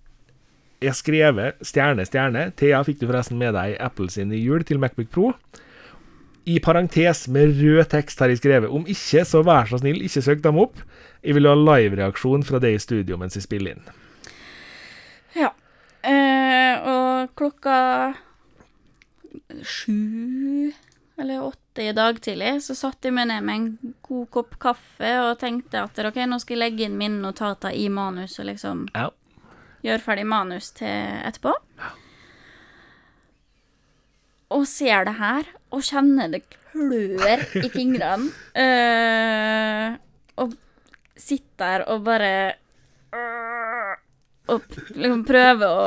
Har skrevet stjerne, stjerne. Thea, fikk du forresten med deg Apple sine hjul til Macbook Pro? I parentes med rød tekst har jeg skrevet. Om ikke, så vær så snill, ikke søk dem opp. Jeg vil ha live-reaksjon fra deg i studio mens jeg spiller inn. Ja. Eh, og klokka sju eller åtte i dag tidlig så satt jeg meg ned med en god kopp kaffe og tenkte at ok, nå skal jeg legge inn mine notater i manus og liksom Ja. Gjøre ferdig manus til etterpå. Og ser det her, og kjenner det klør i fingrene. Uh, og sitter der og bare Og liksom prøver å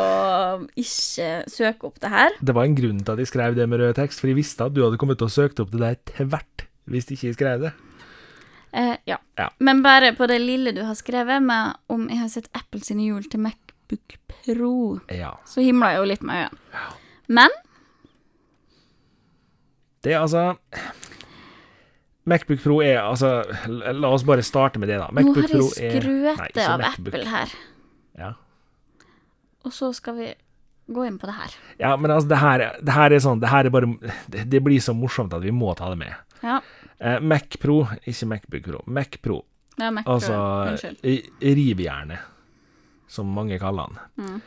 ikke søke opp det her. Det var en grunn til at jeg skrev det med rød tekst, for jeg visste at du hadde kommet til å søke opp det der tvert hvis ikke jeg skrev det. Eh, ja. Ja. Men bare på det lille du har skrevet med om jeg har sett Apple sine hjul til Macbook Pro, Ja. så himla jeg jo litt med øynene. Men Det er altså Macbook Pro er altså La oss bare starte med det, da. nå Macbook har jeg skrøtet av Macbook. Apple her, Ja. og så skal vi gå inn på det her. ja, men altså, det her, det her er sånn Det her er bare Det, blir så morsomt at vi må ta det med. Ja. Eh, Mac Pro, ikke Macbook Pro. Mac Pro. Ja, Mac Pro. Altså rivjernet, som mange kaller den. Mm.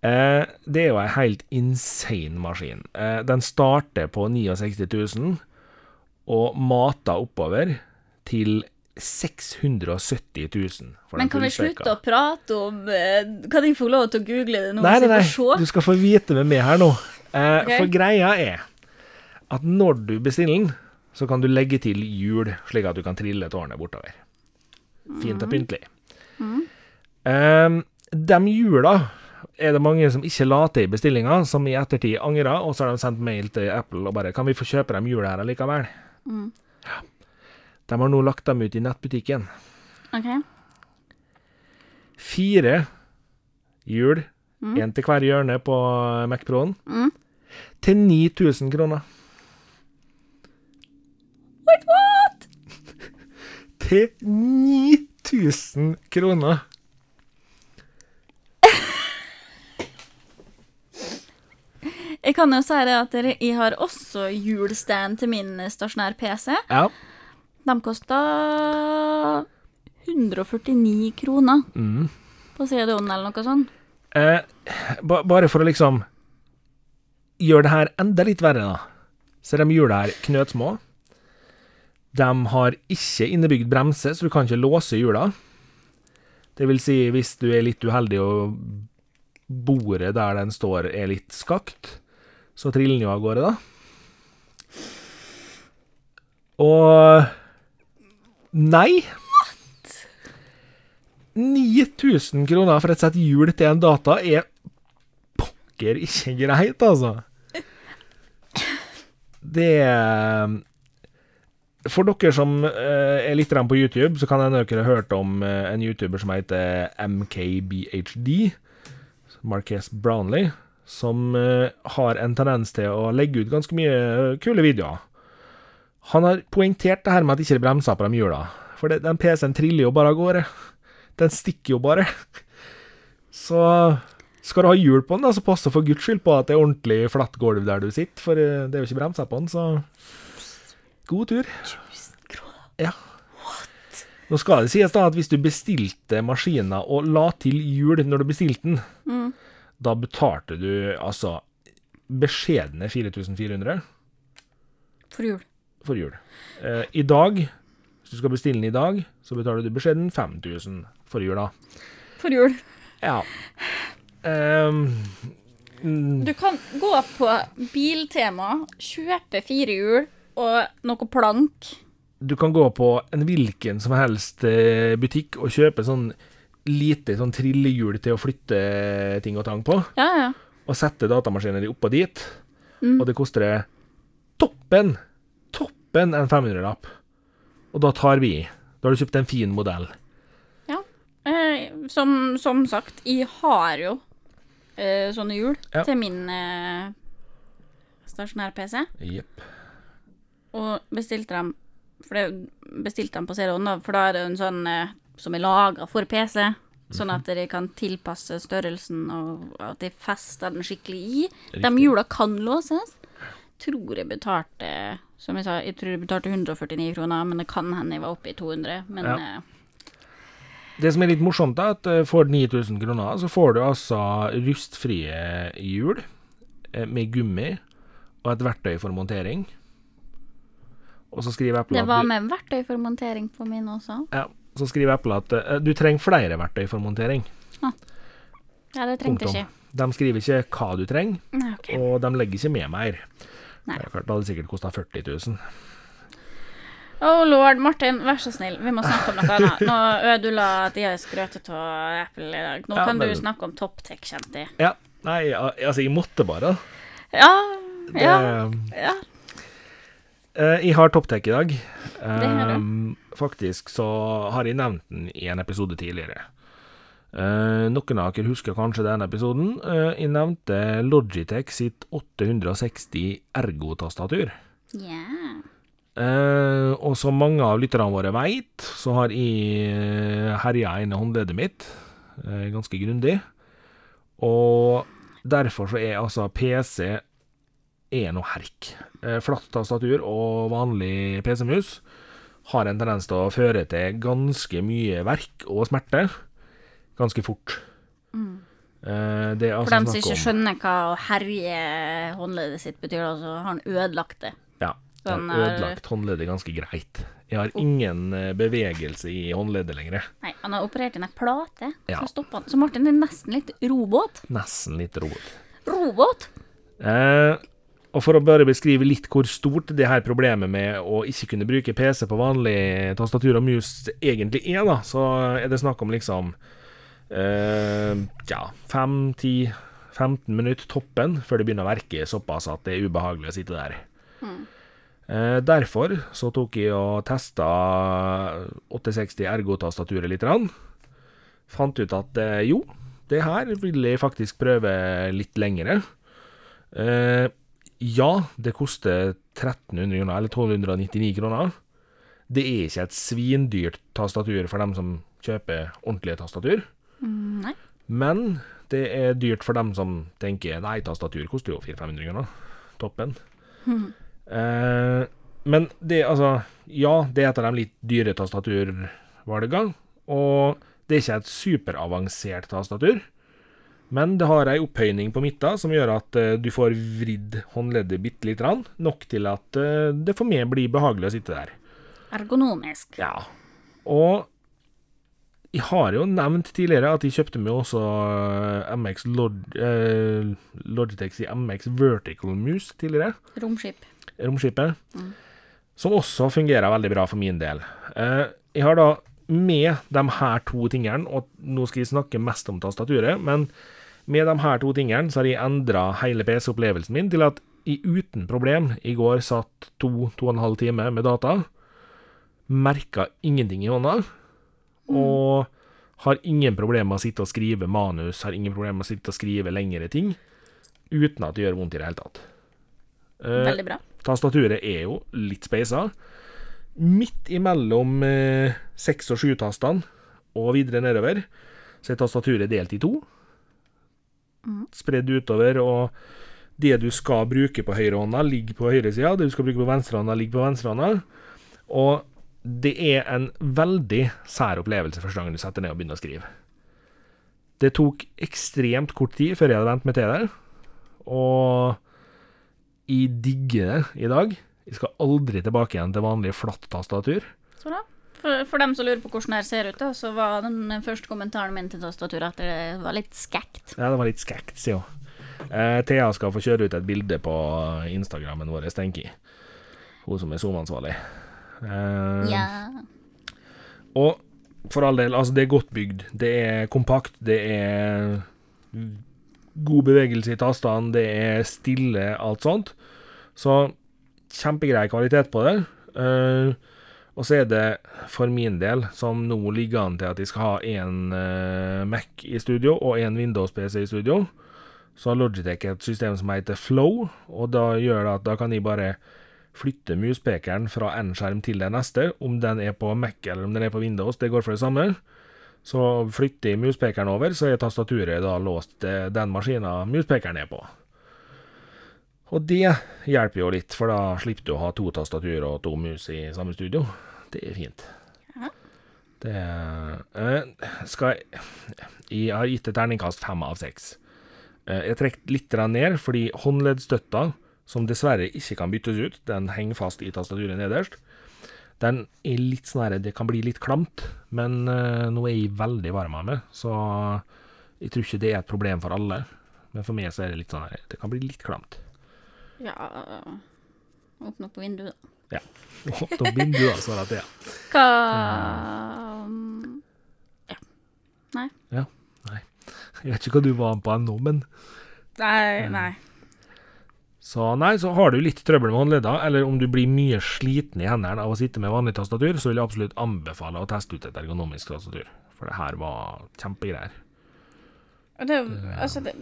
Eh, det er jo ei helt insane maskin. Eh, den starter på 69 000 og mater oppover til 670 000. Men kan vi slutte å prate om eh, Kan jeg få lov til å google det nå, Nei, nei, nei. Du skal få vite med meg her nå. Eh, okay. For greia er at når du bestiller den, så kan du legge til hjul, slik at du kan trille tårnet bortover. Fint og pyntelig. Eh, de hjula er det mange som ikke la til i bestillinga, som i ettertid angrer, og så har de sendt mail til Apple og bare 'Kan vi få kjøpe dem hjula her allikevel?' Ja. De har nå lagt dem ut i nettbutikken. OK. Fire hjul, én til hver hjørne på Mac Pro-en, Mm. til 9000 kroner. Wait, what? Til 9000 kroner! Jeg kan jo si det at jeg har også hjulstand til min stasjonær PC. Ja. De kosta 149 kroner Mm. på CD-ånden eller noe sånt. Eh, ba bare for å liksom gjøre det her enda litt verre, da. Så er de hjula her knøttsmå. De har ikke innebygd bremse, så du kan ikke låse hjula. Det vil si, hvis du er litt uheldig og bordet der den står er litt skakt, så triller den jo av gårde, da. Og Nei! 9000 kroner for et sett hjul til en data er pokker ikke greit, altså. Det For dere som eh, er litt på YouTube, så kan hende dere har hørt om eh, en YouTuber som heter MKBHD, Marques Brownlee, som eh, har en tendens til å legge ut ganske mye eh, kule videoer. Han har poengtert det her med at ikke det bremser på de hjula. For det, den PC-en triller jo bare av gårde. Den stikker jo bare. Så skal du ha hjul på den, da, så pass for guds skyld på at det er ordentlig flatt gulv der du sitter, for eh, det er jo ikke bremser på den, så god tur. Ja. Nå skal det sies da at hvis du bestilte maskinen og la til hjul når du bestilte den, Mm. Da betalte du altså beskjedne 4400 For jul. for jul. Eh, I dag, hvis du skal bestille den i dag, så betaler du beskjeden 5000 for jula. For jul. Ja. Um, mm, Du kan gå på Biltema, kjøpe fire hjul og noe plank. du kan gå på en hvilken som helst eh, butikk og kjøpe sånn lite sånn trillehjul til å flytte ting og tang på, Ja, ja. og sette datamaskinen din oppå dit, Mm. og det koster det toppen, toppen en 500-lapp. Og da tar vi i. Da har du kjøpt en fin modell. ja. Eh, som, som sagt, jeg har jo eh, sånne hjul Ja. til min eh, stasjonær-PC. Jepp. Og bestilte dem For det bestilte dem på CD-on, da, for da er det en sånn eh, som er lagra for PC. Sånn at de kan tilpasse størrelsen, og at de fester den skikkelig i. De hjula kan låses. tror jeg betalte Som jeg sa, jeg tror jeg betalte 149 kroner, men det kan hende jeg var oppe i 200. Men Ja. eh, Det som er litt morsomt, er at eh, for 9000 kroner så får du altså rustfrie hjul eh, med gummi og et verktøy for montering. Og så skriver Apple det var med verktøy for montering på min også. ja, så skriver Apple at uh, du trenger flere verktøy for montering. Ja, det trengte Punktum. ikke. De skriver ikke hva du trenger, Nei, okay. og de legger ikke med mer. Nei. Det klart, det hadde sikkert kosta 40 000. Oh lord, Martin, vær så snill, vi må snakke om noe annet. Nå ødela tida skrøtet av Apple i dag. Nå Ja, kan men- du snakke om TopTech, kjente jeg. Ja. Nei, altså, jeg måtte bare. Ja, Det, ja, ja. Eh, jeg har TopTech i dag. Eh, faktisk så har jeg nevnt den i en episode tidligere. Uh, noen av dere husker kanskje den episoden. Uh, jeg nevnte Logitech sitt 860 ergotastatur. Yeah. ja. Eh, og som mange av lytterne våre veit, så har jeg eh, herja inn i håndleddet mitt ganske grundig. Og derfor så er altså PC er noe herk. Flattastatur flatt tastatur og vanlig PC-mus har en tendens til å føre til ganske mye verk og smerte ganske fort. Mm. det er For altså dem som ikke skjønner hva å herje håndleddet sitt betyr, da, så har han ødelagt det. Ja, han har ødelagt håndleddet ganske greit. Jeg har ingen eh, bevegelse i håndleddet lenger. Nei, han har operert inn ei plate, Ja. så stoppa han. Så Martin er nesten litt robåt. Nesten litt robåt. Robåt? Eh, og for å bare beskrive litt hvor stort det her problemet med å ikke kunne bruke PC på vanlig tastatur og mus egentlig er, da, så er det snakk om liksom eh, ja, 5-10-15 minutter toppen før det begynner å verke såpass at det er ubehagelig å sitte der. Eh, derfor så tok jeg og testa 860 Ergo-tastaturet litt. Rann. Fant ut at eh, jo, det her vil jeg faktisk prøve litt lengre. Eh, ja, det koster 1300 kroner, eller 1299 kroner. Det er ikke et svindyrt tastatur for dem som kjøper ordentlige tastatur. Mm, nei. Men det er dyrt for dem som tenker nei, tastatur koster jo 400-500 kroner. Toppen. Eh, men det, altså Ja, det er et av de litt dyre tastaturvalgene. Og det er ikke et superavansert tastatur. Men det har ei opphøyning på midten som gjør at eh, du får vridd håndleddet bitte lite grann. Nok til at eh, det for meg blir behagelig å sitte der. Ergonomisk. Ja. Og jeg har jo nevnt tidligere at jeg kjøpte meg også eh, MX Log, eh, Logitech MX Vertical Muse tidligere. Romskip. Romskipet. Som også fungerer veldig bra for min del. Eh, jeg har da med de her to tingene, og nå skal jeg snakke mest om tastaturet, men med de her to tingene så har jeg endra hele PC-opplevelsen min til at jeg uten problem i går satt to, to og en halv time med data, merka ingenting i hånda, og har ingen problemer med å sitte og skrive manus, har ingen problemer med å sitte og skrive lengre ting, uten at det gjør vondt i det hele tatt. Eh, Veldig bra. Tastaturet er jo litt speisa. Midt imellom eh, seks- og sju-tastene og videre nedover, så er tastaturet delt i to. Spredd utover, og det du skal bruke på høyrehånda, ligger på høyresida. Det du skal bruke på venstrehånda, ligger på venstrehånda. Og det er en veldig sær opplevelse første gangen du setter ned og begynner å skrive. Det tok ekstremt kort tid før jeg hadde vent meg til det, og jeg digger det i dag. Jeg skal aldri tilbake igjen til vanlig flatt tastatur. Sånn bra. For, for dem som lurer på hvordan det her ser ut, da, så var den første kommentaren min til tastaturet at det var litt skækt. Ja, det var litt skækt, sier hun. Eh, Thea skal få kjøre ut et bilde på Instagrammen vår, tenker jeg. Hun som er SoMe-ansvarlig. Eh, Ja. Og for all del, altså, det er godt bygd. Det er kompakt, det er god bevegelse i tastene, det er stille, alt sånt. Så kjempegrei kvalitet på det. Eh, og så er det for min del, som nå ligger an til at jeg skal ha én Mac i studio og én Windows-PC i studio, så har Logitech et system som heter Flow, og da gjør det at da kan jeg bare flytte muspekeren fra en skjerm til den neste, om den er på Mac eller om den er på Windows, det går for det samme. Så flytter jeg muspekeren over, så er tastaturet da låst til den maskina muspekeren er på. Og det hjelper jo litt, for da slipper du å ha to tastatur og to mus i samme studio. Det er fint. Ja. Det eh, skal jeg Jeg har gitt et terningkast fem av seks. Eh, jeg trekker litt ned, fordi håndleddstøtta, som dessverre ikke kan byttes ut, den henger fast i tastaturet nederst. Den er litt sånn Det kan bli litt klamt, men eh, nå er jeg veldig varm av meg, så jeg tror ikke det er et problem for alle. Men for meg så er det litt sånn her, det kan bli litt klamt. Ja Åpne opp vinduet, da. Åpne opp vinduet, svarer Thea. Hva Ja. Nei. Ja. Nei. Jeg vet ikke hva du var på ennå, men Nei. nei. Så nei, så har du litt trøbbel med håndledda, eller om du blir mye sliten i hendene av å sitte med vanlig tastatur, så vil jeg absolutt anbefale å teste ut et ergonomisk tastatur. For det her var kjempegreier. Og det er altså det,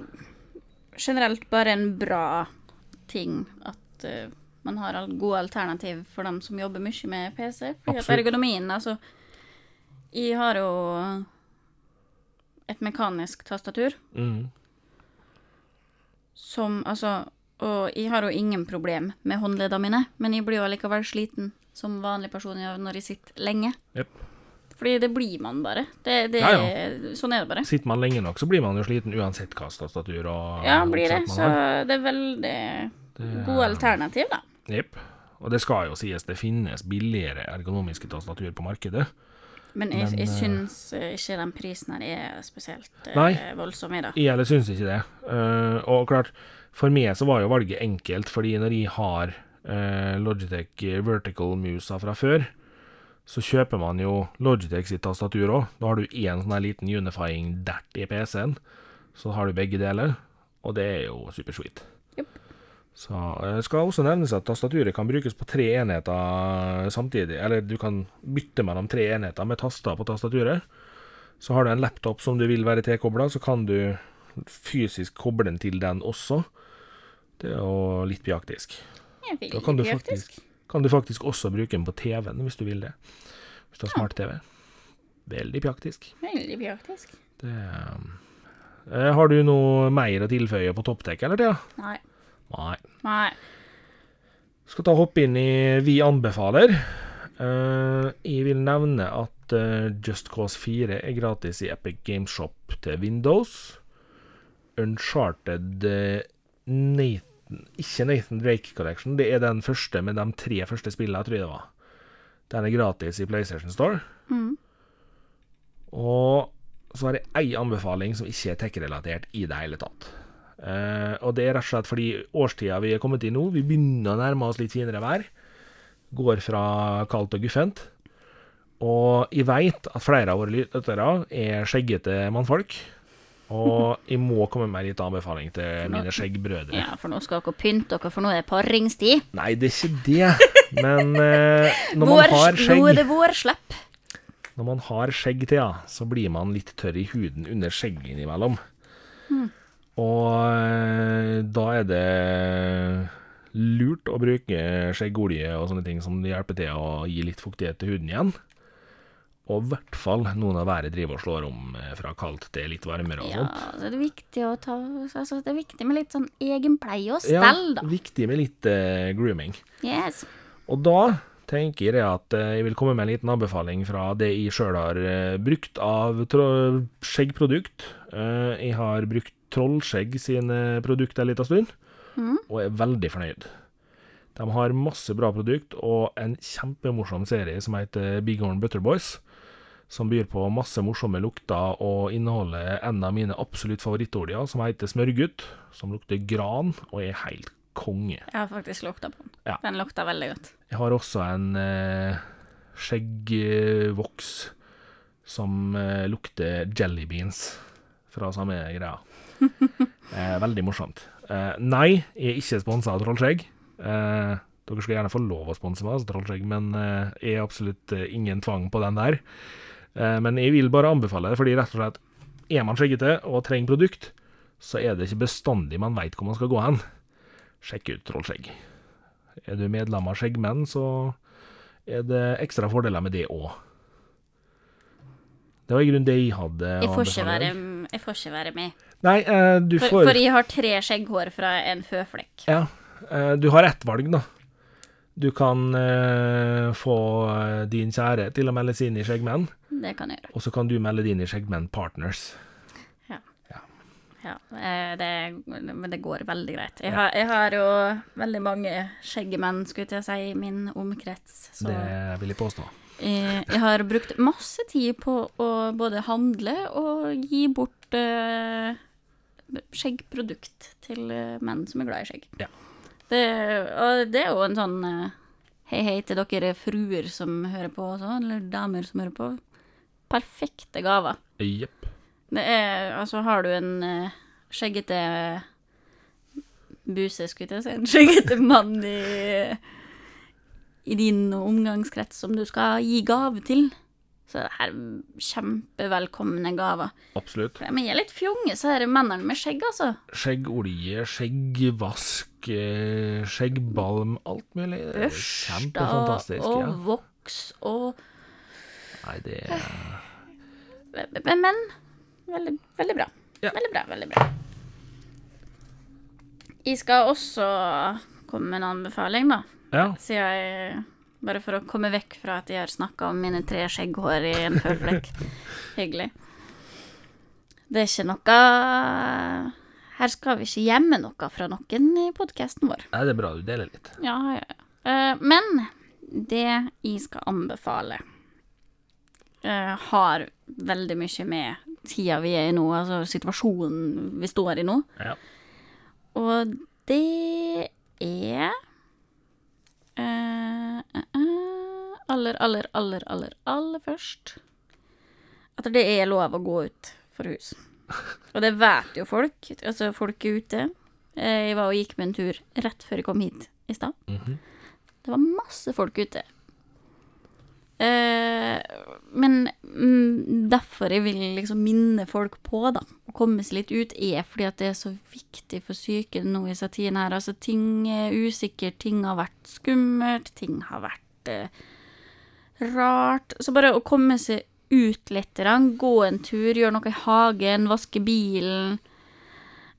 generelt bare en bra ting at uh, man har gode alternativ for dem som jobber mye med PC. Fordi at Absolutt. ergonomien, altså Jeg har jo et mekanisk tastatur Mm. som altså Og jeg har jo ingen problem med håndleddene mine, men jeg blir jo allikevel sliten som vanlig person når jeg sitter lenge. Jepp. Fordi det blir man bare. Det, det, Ja, Sånn er det bare. Sitter man lenge nok, så blir man jo sliten uansett hva slags og Ja, blir det. Så det er veldig gode alternativ, da. Jepp. Og det skal jo sies, det finnes billigere ergonomiske tastatur på markedet. Men jeg, Men, jeg eh, syns eh, ikke den prisen her er spesielt eh, Nei. voldsom i det. Jeg heller syns ikke det. Og klart, for meg så var jo valget enkelt, fordi når jeg har Logitech Vertical Musa fra før, så kjøper man jo Logitech sitt tastatur òg. Da har du én sånn liten unifying dert i PC-en, så har du begge deler, og det er jo supersweet. Jupp. Så det skal også nevnes at tastaturet kan brukes på tre enheter samtidig, eller du kan bytte mellom tre enheter med taster på tastaturet. Så har du en laptop som du vil være tilkobla, så kan du fysisk koble den til den også. Det er jo litt vil Da kan du faktisk, kan du faktisk også bruke den på TV-en, hvis du vil det. Hvis du har smart-TV. Veldig praktisk. Veldig praktisk. Det, eh, har du noe mer å tilføye på topptek, eller, Thea? Nei. Nei. Nei. Skal ta hoppe inn i Vi anbefaler. Eh, jeg vil nevne at eh, Just Cause 4 er gratis i Epic Gameshop til Windows. Uncharted uh, Nathan Ikke Nathan Drake Collection, det er den første med de tre første spillene, tror jeg det var. Den er gratis i PlayStation Store. Mm. Og så har jeg ei anbefaling som ikke er tech-relatert i det hele tatt. Eh, og det er rett og slett fordi årstida vi er kommet i nå, vi begynner å nærme oss litt finere vær. Går fra kaldt og guffent. Og jeg veit at flere av våre lyttere er skjeggete mannfolk. Og jeg må komme med en liten anbefaling til mine skjeggbrødre. Ja, for nå skal dere pynte dere, for nå er det paringstid. Nei, det er ikke det. Men eh, når man har Vår, nå er det vårslepp. Når man har skjegg til, ja, så blir man litt tørr i huden under skjegget innimellom. Og eh, da er det lurt å bruke skjeggolje og sånne ting som hjelper til å gi litt fuktighet til huden igjen. Og i hvert fall nå når været driver og slår om eh, fra kaldt til litt varmere og Ja, sånt. så er det viktig å ta altså, Det er viktig med litt sånn egenpleie og Ja, stell, da. viktig med litt uh, grooming. Yes. Og da tenker jeg at eh, jeg vil komme med en liten anbefaling fra det jeg sjøl har brukt av skjeggprodukt. Jeg har brukt Trollskjegg sine produkter en liten stund, mm. og er veldig fornøyd. De har masse bra produkt og en kjempemorsom serie som heter Big Horn Butter Boys. Som byr på masse morsomme lukter og inneholder en av mine absolutt favorittoljer, som heter Smørgutt. Som lukter gran og er helt konge. Jeg har faktisk lukta på den. Ja. Den lukter veldig godt. Jeg har også en eh, skjeggvoks som eh, lukter jelly beans fra samme greia. Eh, veldig morsomt. Eh, nei, jeg er ikke sponsa av Trollskjegg. Eh, dere skal gjerne få lov å sponse meg, altså Trollskjegg, men eh, jeg er absolutt ingen tvang på den der. Eh, men jeg vil bare anbefale det, fordi rett og slett er man skjeggete og trenger produkt, så er det ikke bestandig man veit hvor man skal gå hen. Sjekk ut Trollskjegg. Er du medlem av Skjeggmenn, så er det ekstra fordeler med det òg. Det var i grunnen det jeg hadde Jeg får ikke anbefale være, jeg får ikke være med. Nei, eh, du For, får for jeg har tre skjegghår fra en føflekk. Ja, Eh, Du har ett valg, da. Du kan eh, få eh, din kjære til å melde seg inn i Skjeggmenn, Det kan jeg gjøre. og så kan du melde din i Skjeggmenn Partners. Ja, eh, det, men det går veldig greit. Jeg har, jeg har jo veldig mange skjeggmenn, skulle jeg si, i min omkrets. Så Det vil jeg påstå. jeg, jeg har brukt masse tid på å både handle og gi bort eh, skjeggprodukt til eh, menn som er glad i skjegg. Ja. Det, og det er jo en sånn eh, hei hei til dere fruer som hører på også, eller damer som hører på. Perfekte gaver. Jepp. Det er Altså, har du en eh, skjeggete buse, skulle jeg si, en skjeggete mann i i din omgangskrets som du skal gi gave til, så det er kjempevelkomne gaver. Absolutt. Men jeg er litt fjonge, så er det mennene med skjegg, altså. Skjeggolje, skjeggvask, eh, skjeggbalm, alt mulig. Er Børster Kjempefantastisk. og Ja. voks og Nei, det er Men, men veldig, veldig bra. Ja. Veldig bra, veldig bra. Jeg skal også komme med en anbefaling, da. Ja. Siden jeg Bare for å komme vekk fra at jeg har snakka om mine tre skjegghår i en føflekk. Hyggelig. Det er ikke noe Her skal vi ikke gjemme noe fra noen i podkasten vår. Nei, det er bra du deler litt. Ja, ja, ja. Eh, men det jeg skal anbefale, eh, har veldig mye med tida vi er i nå, altså situasjonen vi står i nå. Ja. Og det er eh, Aller, aller, aller, aller, aller først At det er lov å gå ut for hus. Og det vet jo folk. Altså, folk er ute. Eh, Jeg var og gikk med en tur rett før jeg kom hit i stad. Mhm. Det var masse folk ute. Eh, men mm, derfor jeg vil liksom minne folk på, da, å komme seg litt ut, er fordi at det er så viktig for syke nå i disse tidene her. Altså, ting er usikkert, ting har vært skummelt, ting har vært eh, rart. Så bare å komme seg ut litt, gå en tur, gjøre noe i hagen, vaske bilen.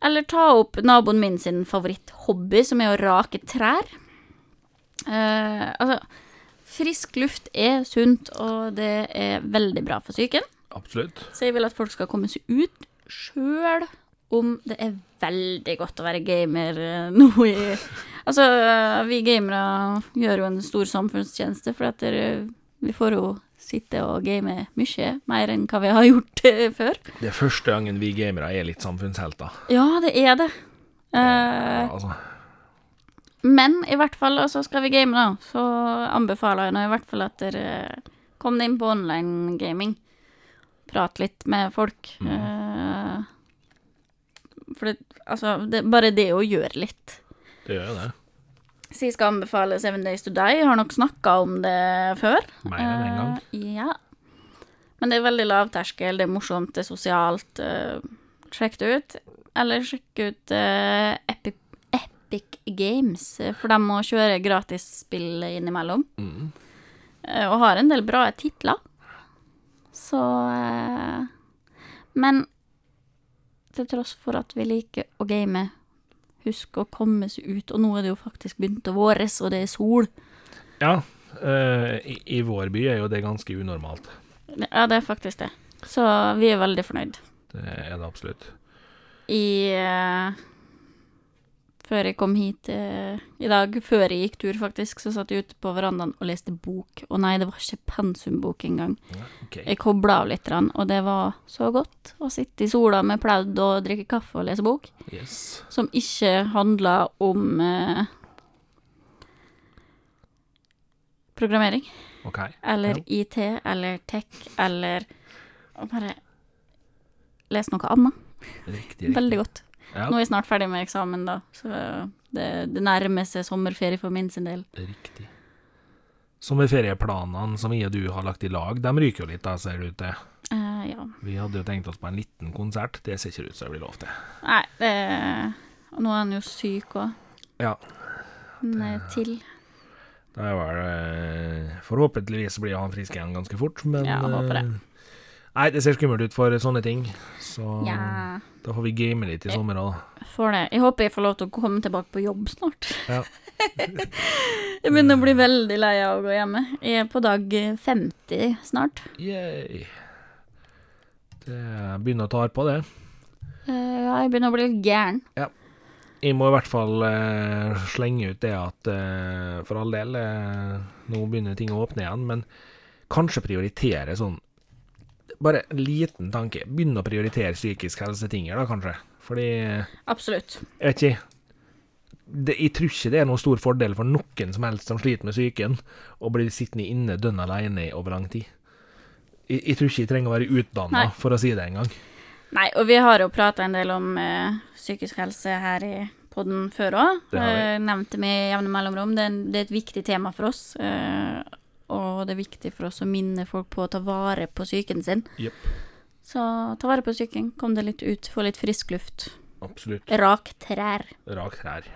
Eller ta opp naboen min sin favoritthobby, som er å rake trær. Eh, altså, frisk luft er sunt, og det er veldig bra for psyken. Absolutt. Så jeg vil at folk skal komme seg ut sjøl om det er veldig godt å være gamer eh, nå i Altså, eh, vi gamere gjør jo en stor samfunnstjeneste, for at dere, vi får jo sitte og game mye mer enn hva vi har gjort eh, før. Det er første gangen vi gamere er litt samfunnshelter. Ja, det er det. Ja, altså, Men i hvert fall, altså skal vi game, da, så anbefaler jeg nå i hvert fall at dere kom deg inn på online gaming. Prat litt med folk. Mm. for det, altså, det, bare det å gjøre litt. det gjør jo det. Så jeg skal anbefale Seven Days to Die. Jeg har nok snakka om det før. Mer enn en gang. Uh, ja. Men det er veldig lavterskel, det er morsomt, det er sosialt. Uh, sjekk det ut. Eller sjekk ut uh, Epic, Epic Games, for de må kjøre gratisspill innimellom. Mm. Og har en del bra titler. Så Men til tross for at vi liker å game, husk å komme seg ut. Og nå er det jo faktisk begynt å våres, og det er sol. Ja, øh, i, i vår by er jo det ganske unormalt. Ja, det er faktisk det. Så vi er veldig fornøyd. Det er det absolutt. I eh, Før jeg kom hit eh, i dag, før jeg gikk tur, faktisk, så satt jeg ute på verandaen og leste bok. Og nei, det var ikke pensumbok engang. Okay. Jeg kobla av litt, og det var så godt å sitte i sola med pledd og drikke kaffe og lese bok, Yes. som ikke handla om eh, programmering, Okay. eller Ja. IT, eller tech, eller Bare les noe annet. Riktig, riktig. Veldig godt. Ja, Nå er jeg snart ferdig med eksamen, da, så det, det nærmer seg sommerferie for min sin del. riktig. Sommerferieplanene som jeg og du har lagt i lag, de ryker jo litt, da, ser det ut til. Uh, ja. Vi hadde jo tenkt oss på en liten konsert, det ser ikke ut som det blir lov til. Nei, det nå er han jo syk òg. Ja. Til. Det er vel eh, Forhåpentligvis blir han frisk igjen ganske fort, men Ja, jeg håper det. eh, Nei, det ser skummelt ut for sånne ting. Så Ja, da får vi game litt i sommer òg. får det. Jeg håper jeg får lov til å komme tilbake på jobb snart. Ja. Jeg begynner å bli veldig lei av å gå hjemme. Jeg er på dag 50 snart. Yay. Det begynner å ta på, det. Eh, Ja, jeg begynner å bli litt gæren. Jeg må i hvert fall uh, slenge ut det at uh, for all del, uh, nå begynner ting å åpne igjen, men kanskje prioritere sånn Bare en liten tanke. Begynne å prioritere psykisk helse-tinger, da, kanskje. Fordi Absolutt. Jeg vet ikke. Det, jeg tror ikke det er noen stor fordel for noen som helst som sliter med psyken, å bli sittende inne dønn alene i over lang tid. Jeg, jeg tror ikke jeg trenger å være utdanna for å si det engang. Nei, og vi har jo prata en del om uh, psykisk helse her i podden før òg. Vi. Eh, nevnte med jevne mellomrom. Det er, en- det er et viktig tema for oss. Eh, og det er viktig for oss å minne folk på å ta vare på psyken sin. Yep. Så ta vare på psyken. Kom deg litt ut, få litt frisk luft. Absolutt. Rak trær. Rak trær.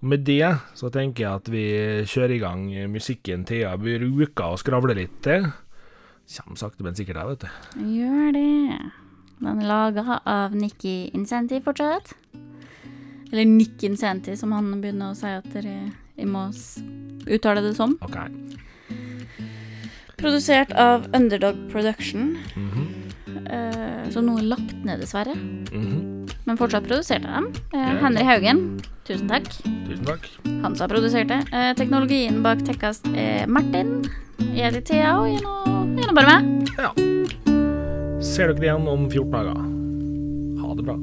Med det så tenker jeg at vi kjører i gang musikken Thea bruker å skravle litt til. Kjem sakte, men sikkert her, vet du. Gjør det. Den er laga av Nikki Incenti fortsatt. Eller Nick Incenti, som han begynner å si at dere må uttale det som. OK. Produsert av Underdog Production, Mhm. eh, som nå er lagt ned, dessverre. Mhm. Men fortsatt produserte dem. Eh, Ja. Henry Haugen, tusen takk. Tusen takk. Han som har produsert det. Eh, teknologien bak Tekkast er Martin. Jeg heter Thea, og nå bare med. Ja. Ser dere igjen om 14 dager. Ha det bra.